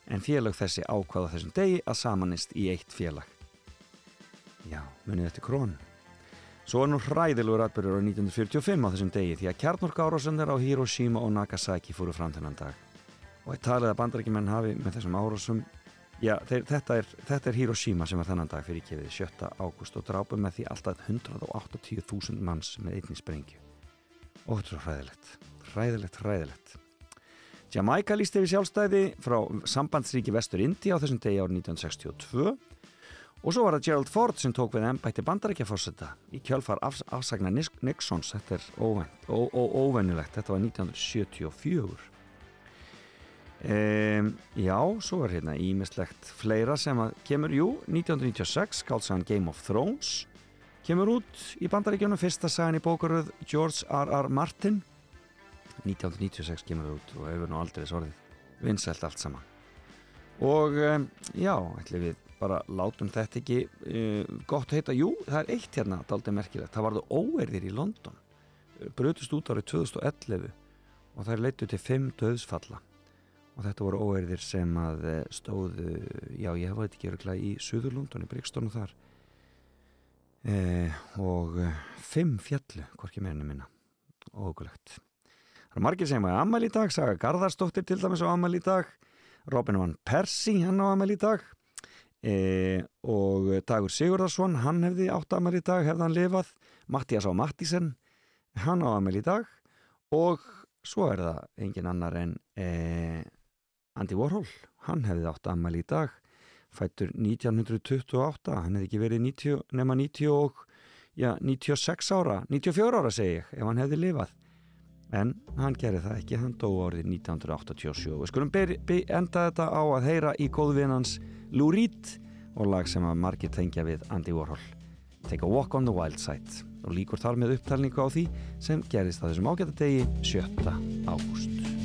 En félag þessi ákvaða þessum degi að samanist í eitt félag. Já, munið eftir Krón. Svo er nú hræðilegur atbyrður á 1945 á þessum degi því að kjarnorka árásundir á Hiroshima og Nagasaki fóru fram þennan dag og ég talið að bandarækjumenn hafi með þessum árásum já, þeir, þetta, er, þetta er Hiroshima sem var þennan dag fyrir kefið 7. ágúst og drápu með því alltaf 180.000 manns með einni sprengju. Er hræðilegt hræðilegt, hræðilegt Jamaica líst yfir sjálfstæði frá sambandsríki Vestur Indi á þessum degi árið 1962 og svo var það Gerald Ford sem tók við ennbætti bandarækjafórsetta í kjálfar af, afsagna Nixons. Þetta er óvennilegt, þetta var 1974 Um, já, svo er hérna ímislegt fleira sem að kemur, jú, 1996 skálsagan Game of Thrones. Kemur út í bandaríkjónu fyrsta sagan í bókaröð George R.R. Martin. 1996 kemur út og hefur nú aldrei sorðið vinsælt allt saman. Og um, já, ætlum við bara látum þetta ekki uh, gott heita, jú, það er eitt hérna aldrei merkilegt, það varðu óerðir í London. Brutust út árið 2011 og það er leittu til 5 döðsfalla og þetta voru óerðir sem að stóðu, já ég hefa þetta ekki öruglega í Suðurlundunni, Bríkstónu þar. E, og fimm fjallu, hvorki meirinu minna. Ógulegt það er margir sem að amal í dag, Saga Garðarsdóttir til dæmis á amal í dag. Robin van Persie, hann á amal í dag. E, og Dagur Sigurðarsson, hann hefði átt amal í dag, hefði hann lifað. Mattias á Mattisen hann á amal í dag. Og svo er það engin annar en eh, Andy Warhol hann hefði átt ammæli í dag fættur 1928 hann hefði ekki verið 90, nema 90 og já, 96 ára 94 ára segi ég, ef hann hefði lifað. En hann gerði það ekki hann dó árið 1987 við skulum enda þetta á að heyra í góðvinnans Lou Reed og lag sem að margir tengja við Andy Warhol. Take a Walk on the Wild Side. Og líkur þar með upptalningu á því sem gerist á þessum ágæta degi 7. ágúst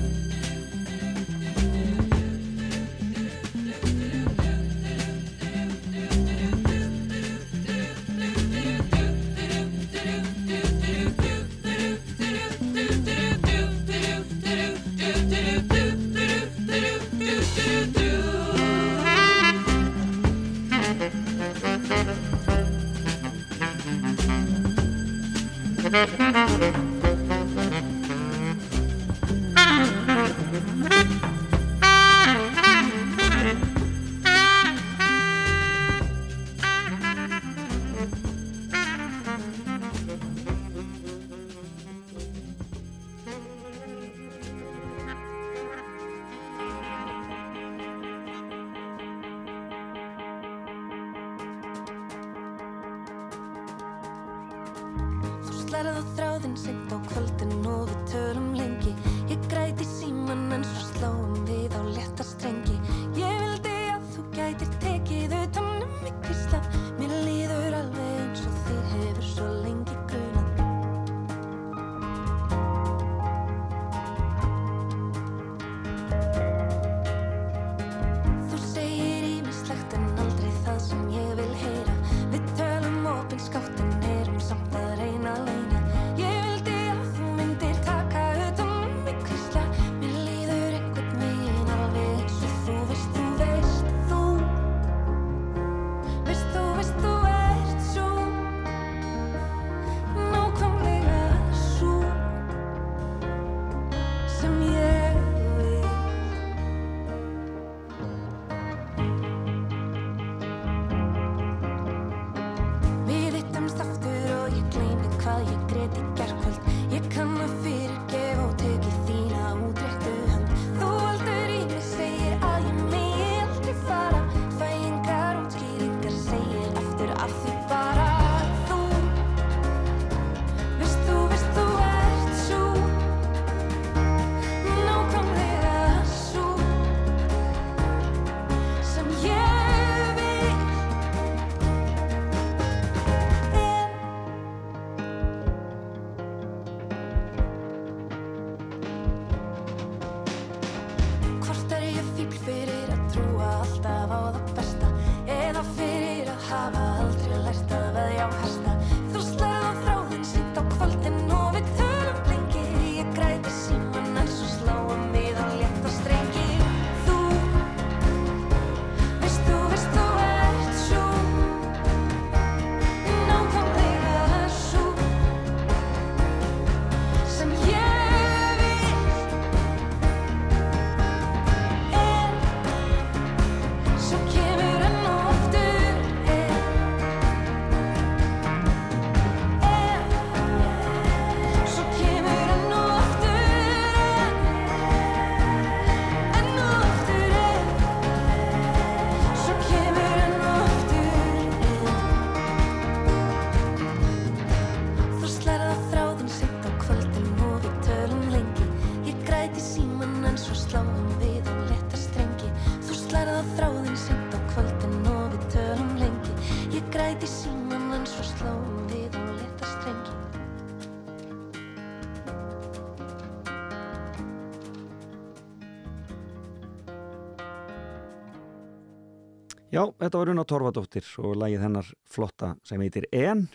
Já, þetta var Una Torfadóttir og lagið hennar flotta sem heitir En.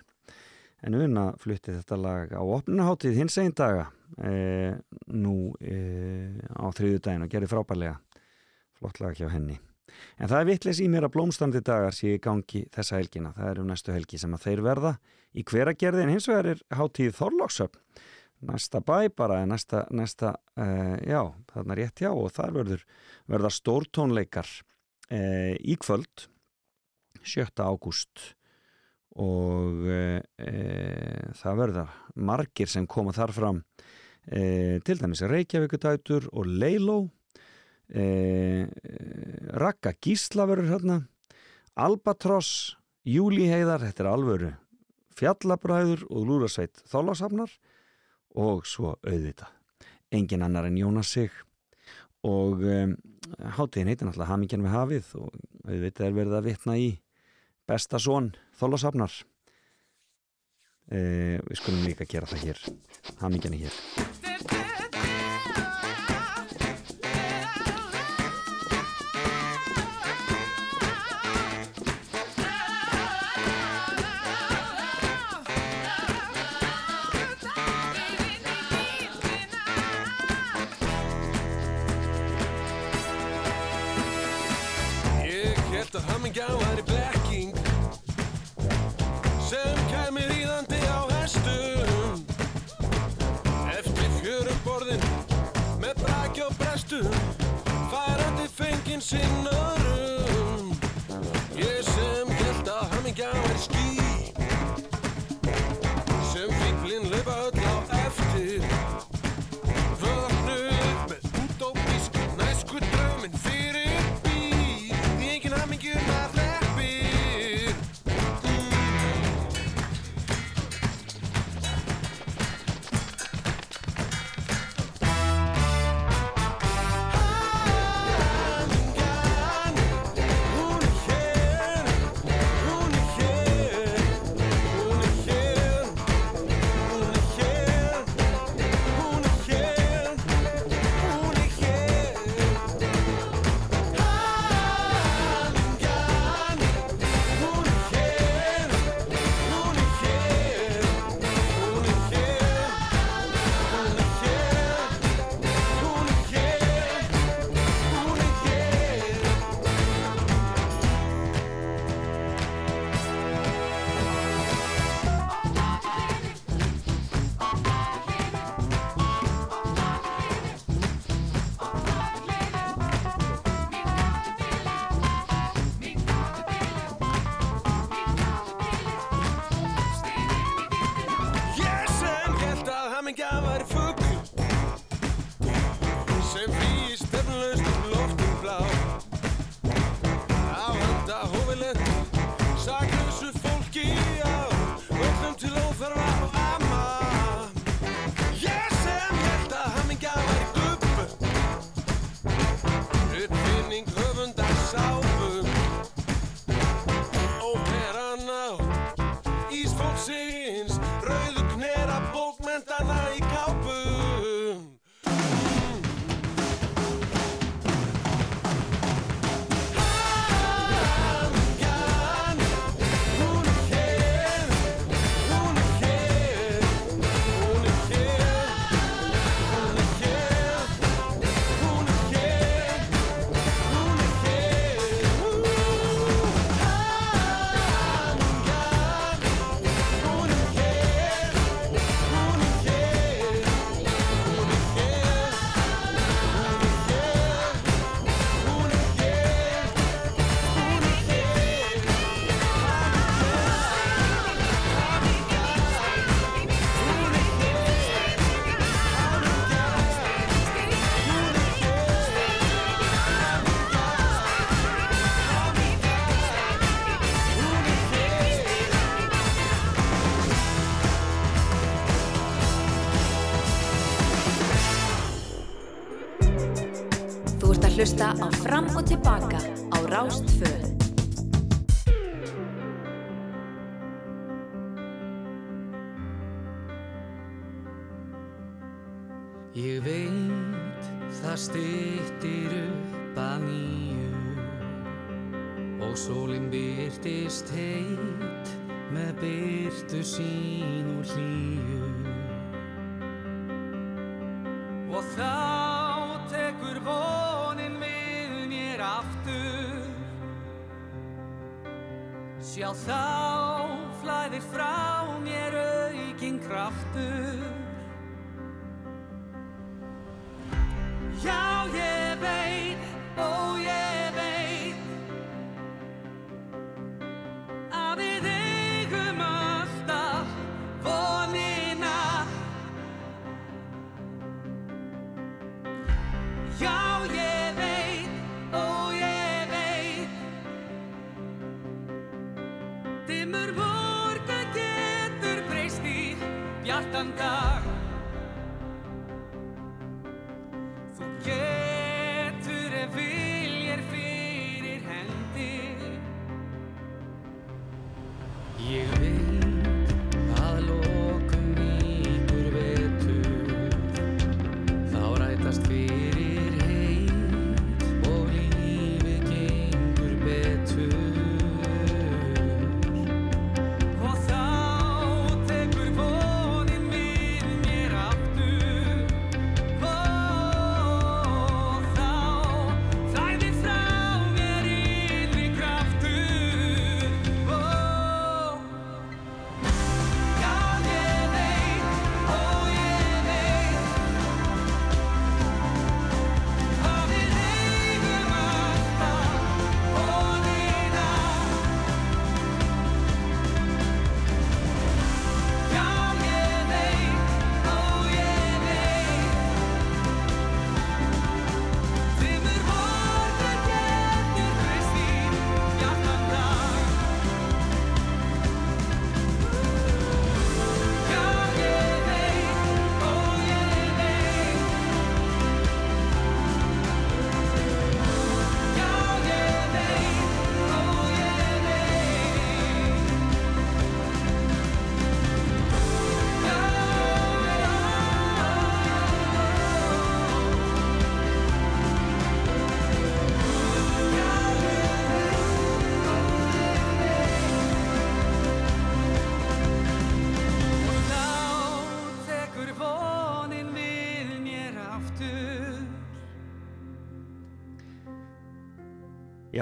En Una flutti þetta lag á opnunaháttíð hins einn daga e, nú e, á þriðu daginn og gerði frábærlega flott lag hjá henni. En það er vittlis í mér að blómstandi dagar sé í gangi þessa helgina, það er um næstu helgi sem að þeir verða. Í hveragerði en hins vegar er háttíð Þorlóksöp næsta bæ bara, næsta, næsta e, já, þarna rétt já og þar verður verða stórtónleikar e, í kvöld 7. ágúst og e, það verða margir sem koma þar fram e, til dæmis Reykjavíkutætur og Leiló Raka Gísla verður hérna. Albatross, Júli Heiðar þetta er alvöru Fjallabræður og Lúrasveit Þólasafnar og svo auðvita engin annar en Jónas Sig. Og um, hátíðin heitir náttúrulega Hamingjan við hafið og auðvitað er verið að vitna í besta són Þólasafnar eh, við skulum líka gera það hér. Hamingjan er hér sjá þá flæðir frá mér aukinn kraftur. Já,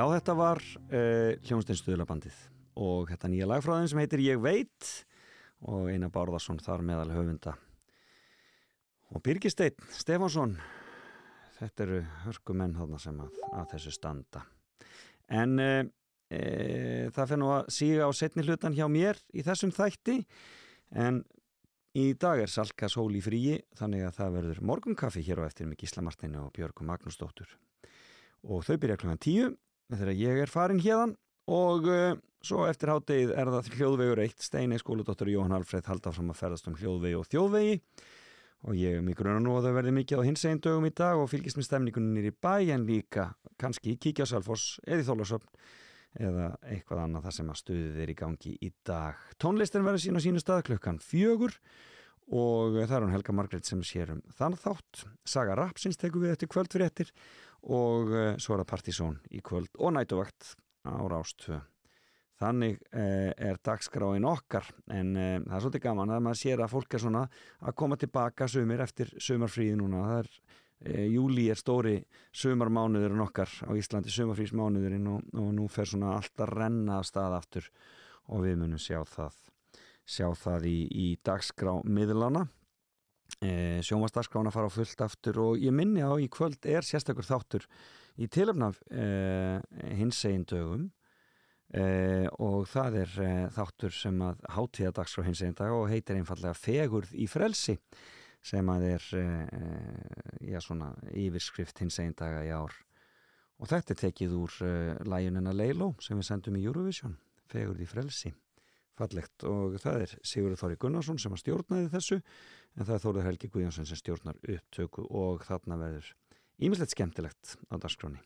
Já, þetta var uh, hljónsteinstuðlabandið og þetta nýja lag frá þeim sem heitir Ég veit og Einar Bárðarsson þar meðal höfunda. Og Birgisteinn Stefánsson þetta eru hörkumenn þarna sem að, að þessu standa. En uh, uh, það fyrir nú að síga á setni hlutan hjá mér í þessum þætti. En í dag er Salka sól í fríi þannig að það verður morgunkaffi hér á eftir með Gísla Martini og Björgum Magnúsdóttur. Og þau byrja klukkan tíu þegar ég er farin hérðan og uh, svo eftir háttegið er það hljóðvegur eitt Steinei skóludóttur Jóhann Alfreð halda fram að ferðast um hljóðvegi og þjóðvegi og ég er mikilvæg nú að þau verði mikið á hins einn dögum í dag og fylgist með stemningunum nýri bæ en líka kannski kíkja á Salfoss eða í Þólasöfn eða eitthvað annað þar sem að stuðið er í gangi í dag. Tónlistin verður sín á sínu stað klukkan fjögur og það er hún Helga Margreit sem sér um þann þátt. Saga Rapsins tekur við eftir kvöld fyrir ettir og uh, svo er það Partizón í kvöld og nætuvakt á Rástvö. Þannig uh, er dagskráin okkar en uh, það er svolítið gaman að maður sér að fólk er svona að koma tilbaka sumir eftir sumarfríði núna. Það er júli er stóri sumarmánuðurinn okkar á Íslandi, sumarfrísmánuðurinn og, og nú fer svona allt að renna af stað aftur og við munum sjá það sjá það í, í dagskrá miðlana e, sjónvarsdagskrána fara á fullt aftur og ég minni á í kvöld er sérstakur þáttur í tilöfnaf e, hins egin dögum e, og það er e, þáttur sem að hátíða dagskrá hins egin dag og heitir einfallega Fegurð í frelsi sem að er e, já, svona yfirskrift hins egin daga í ár. Og þetta er tekið úr e, læjunina Leilo sem við sendum í Eurovision Fegurð í frelsi. Fallegt. Og það er Sigurður Þóri Gunnarsson sem að stjórnaði þessu en það er Þóruður Helgi Guðjónsson sem stjórnar upptöku og þarna verður ímislegt skemmtilegt á dagskráni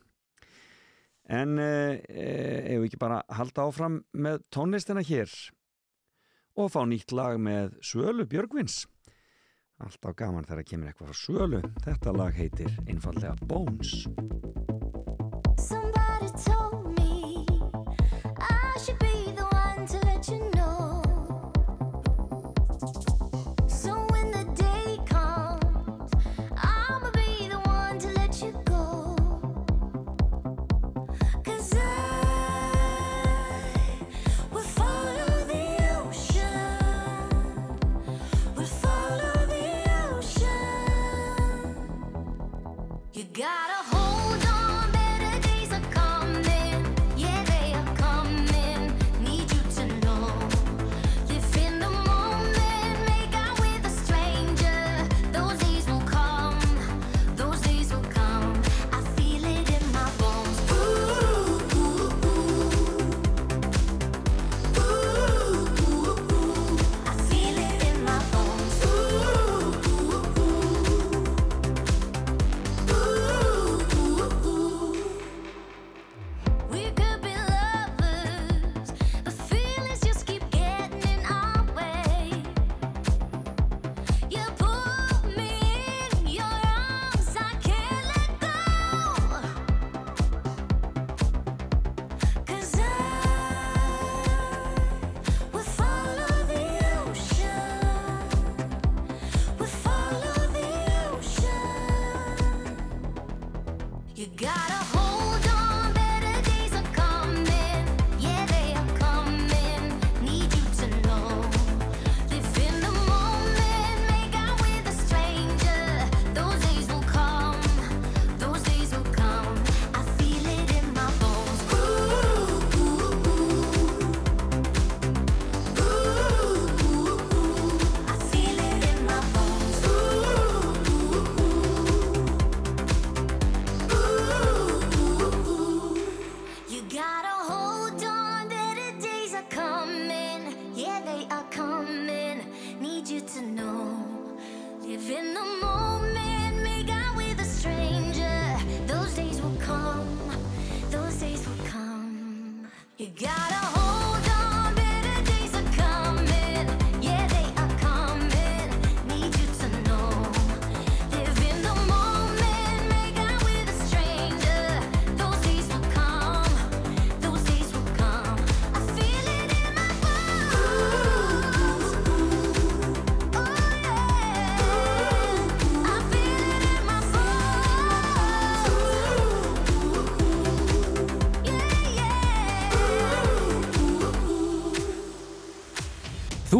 en eh, ef við ekki bara halda áfram með tónlistina hér og fá nýtt lag með Svölu Björgvins? Alltaf gaman þegar kemur eitthvað frá Svölu þetta lag heitir einfallega Bones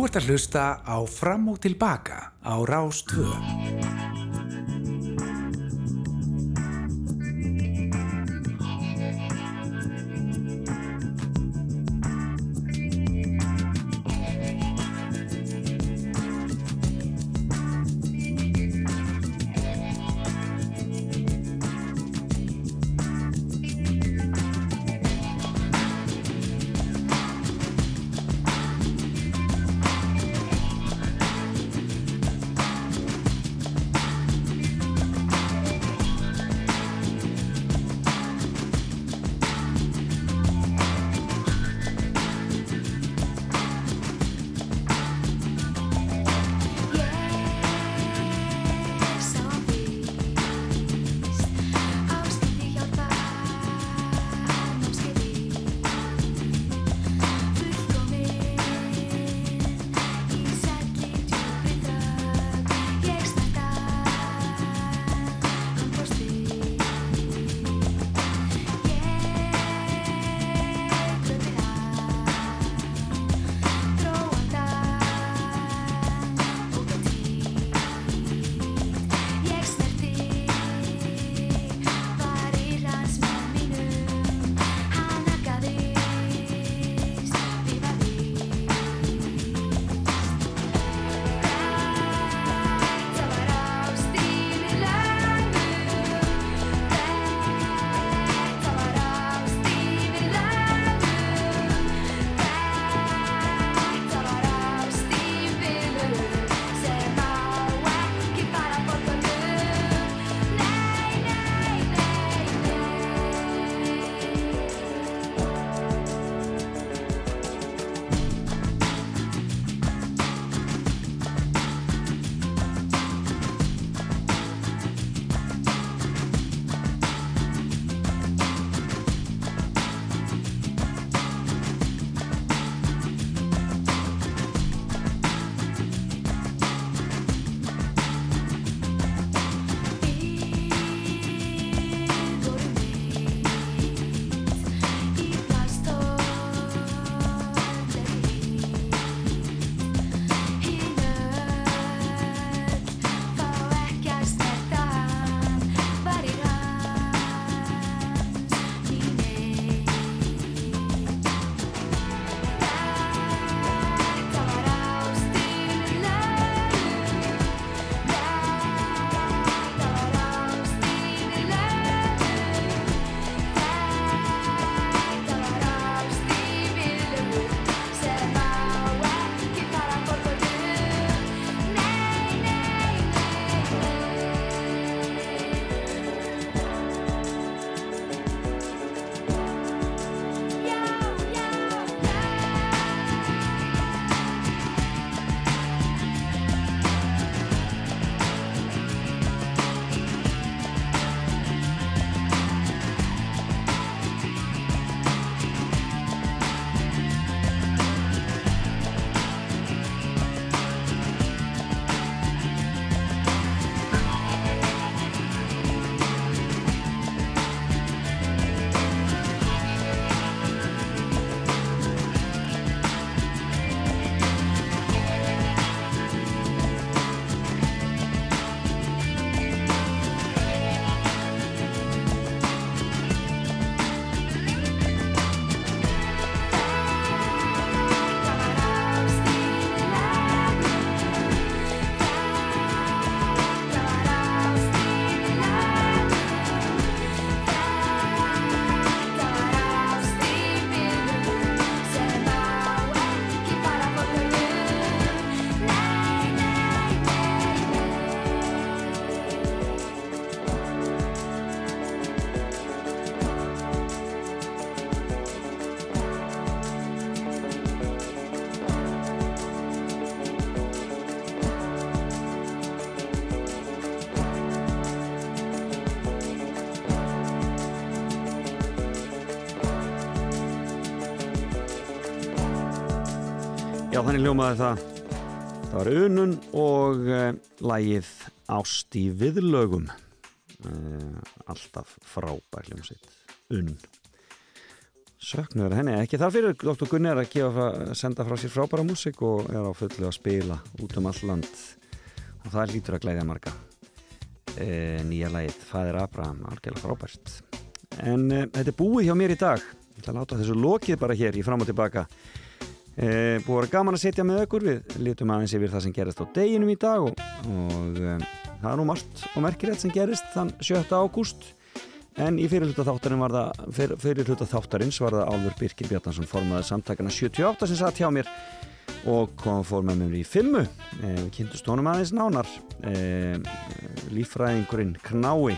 ert að hlusta á Fram og Tilbaka á Rás 2. Já, þannig ljómaði það. Það var unun og uh, lægið Ást í viðlögum. Uh, alltaf frábær hljómsitt. Unun. söknuður henni ekki þar fyrir Dr. Gunni er að gefa, senda frá sér frábæra músík og er á fullu að spila út um all land og það lítur að glæðja marga e, nýja lagið Fæðir Abraham, algjörlega frábært en þetta er búið hjá mér í dag ég ætla að láta þessu lokið bara hér í fram og tilbaka e, búið að vera gaman að setja með okkur við lítum aðeins yfir það sem gerist á deginum í dag og, og e, það er nú margt og merkilegt sem gerist þann 7. ágúst En í fyrirluta þáttarinn var það, fyr, fyrirluta þáttarins var það Álfur Birkir Bjarnason formaði samtakana 78 sem satt hjá mér og kom fór með mér í fimmu. E, við kynntust honum aðeins nánar. Líffræðingurinn Knái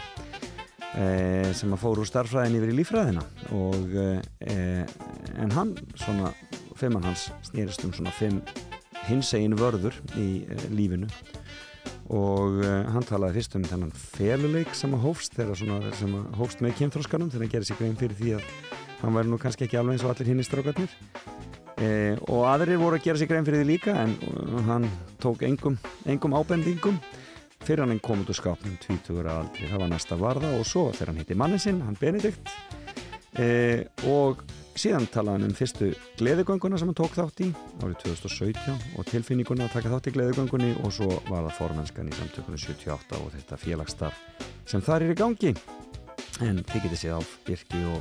e, sem að fór úr starffræðin yfir í líffræðina. Og e, en hann, svona, fimman hans snýrist um svona fimm hinsegin vörður í e, lífinu. Og uh, hann talaði fyrst um þennan feluleik sem að hófst þegar svona, sem að hófst með kynþróskanum þegar hann gerði sig grein fyrir því að hann væri nú kannski ekki alveg eins og allir hinn í strákarnir. Eh, og aðrir voru að gera sig grein fyrir því líka en uh, hann tók engum, engum ábendingum fyrir hann kom út úr skápnum 20 ára aldrei, það var næsta varða og svo þegar hann hitti mannin sinn, hann Benedikt eh, og síðan talaði hann um fyrstu gleðigönguna sem hann tók þátt í árið 2017 og tilfinninguna að taka þátt í gleðigöngunni og svo var það formennskan í samtökunni 78 og þetta félagsstarf sem þar er í gangi. En þið getið séð á Birki og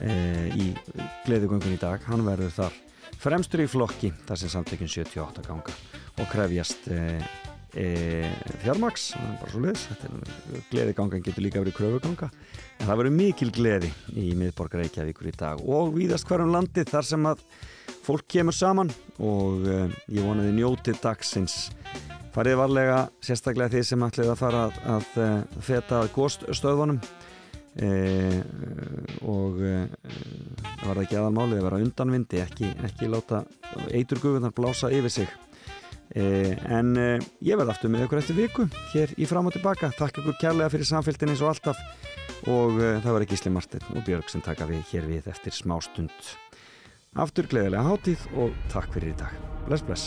e, í gleðigöngunni í dag hann verður þar fremstur í flokki þar sem samtökun 78 ganga og krefjast e, e, fjármaks, bara svo leiðis gleðigangan getur líka verið kröfuganga. En það verður mikil gleði í miðborgar Reykjavíkur í dag og víðast hverjum landið þar sem að fólk kemur saman. Og uh, ég vonaði njótið dagsins. Farið varlega sérstaklega því sem ætlið að fara að, að uh, feta góðstöðunum uh, og það var ekki aðalmálið að vera undanvindi ekki, ekki láta eiturguðunar blása yfir sig en ég verði aftur með ykkur eftir viku hér í fram og tilbaka. Takk ykkur kærlega fyrir samfélgin eins og alltaf. Og uh, það var Gísli Martin og Björg sem taka við hér við eftir smá stund aftur gleðilega hátíð og takk fyrir í dag. Bless bless.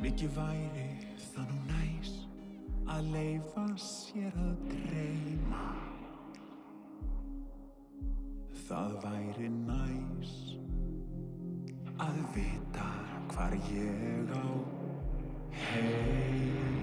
Mikið væri það nú næs að leifa sér að dreyma. Það væri næs að vita hvar ég á heima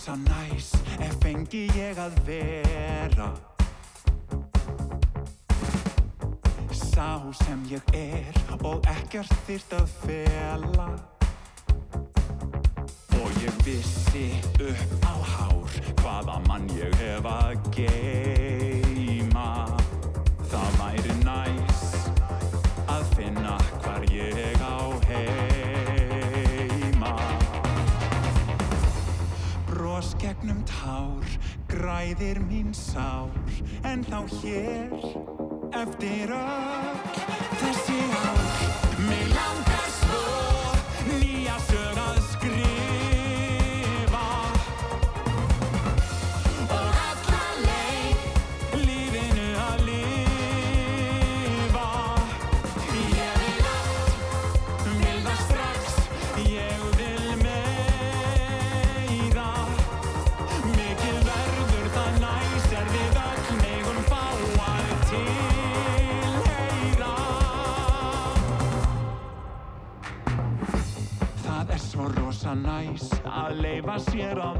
rosa næs ef fengi ég að vera Sá sem ég er og ekkert þýrt að fela. Og ég vissi upp á hár hvaða mann ég hef að geima gegnum tár, græðir mín sár En þá hér, eftir öll þessi ár. Mig langar næs að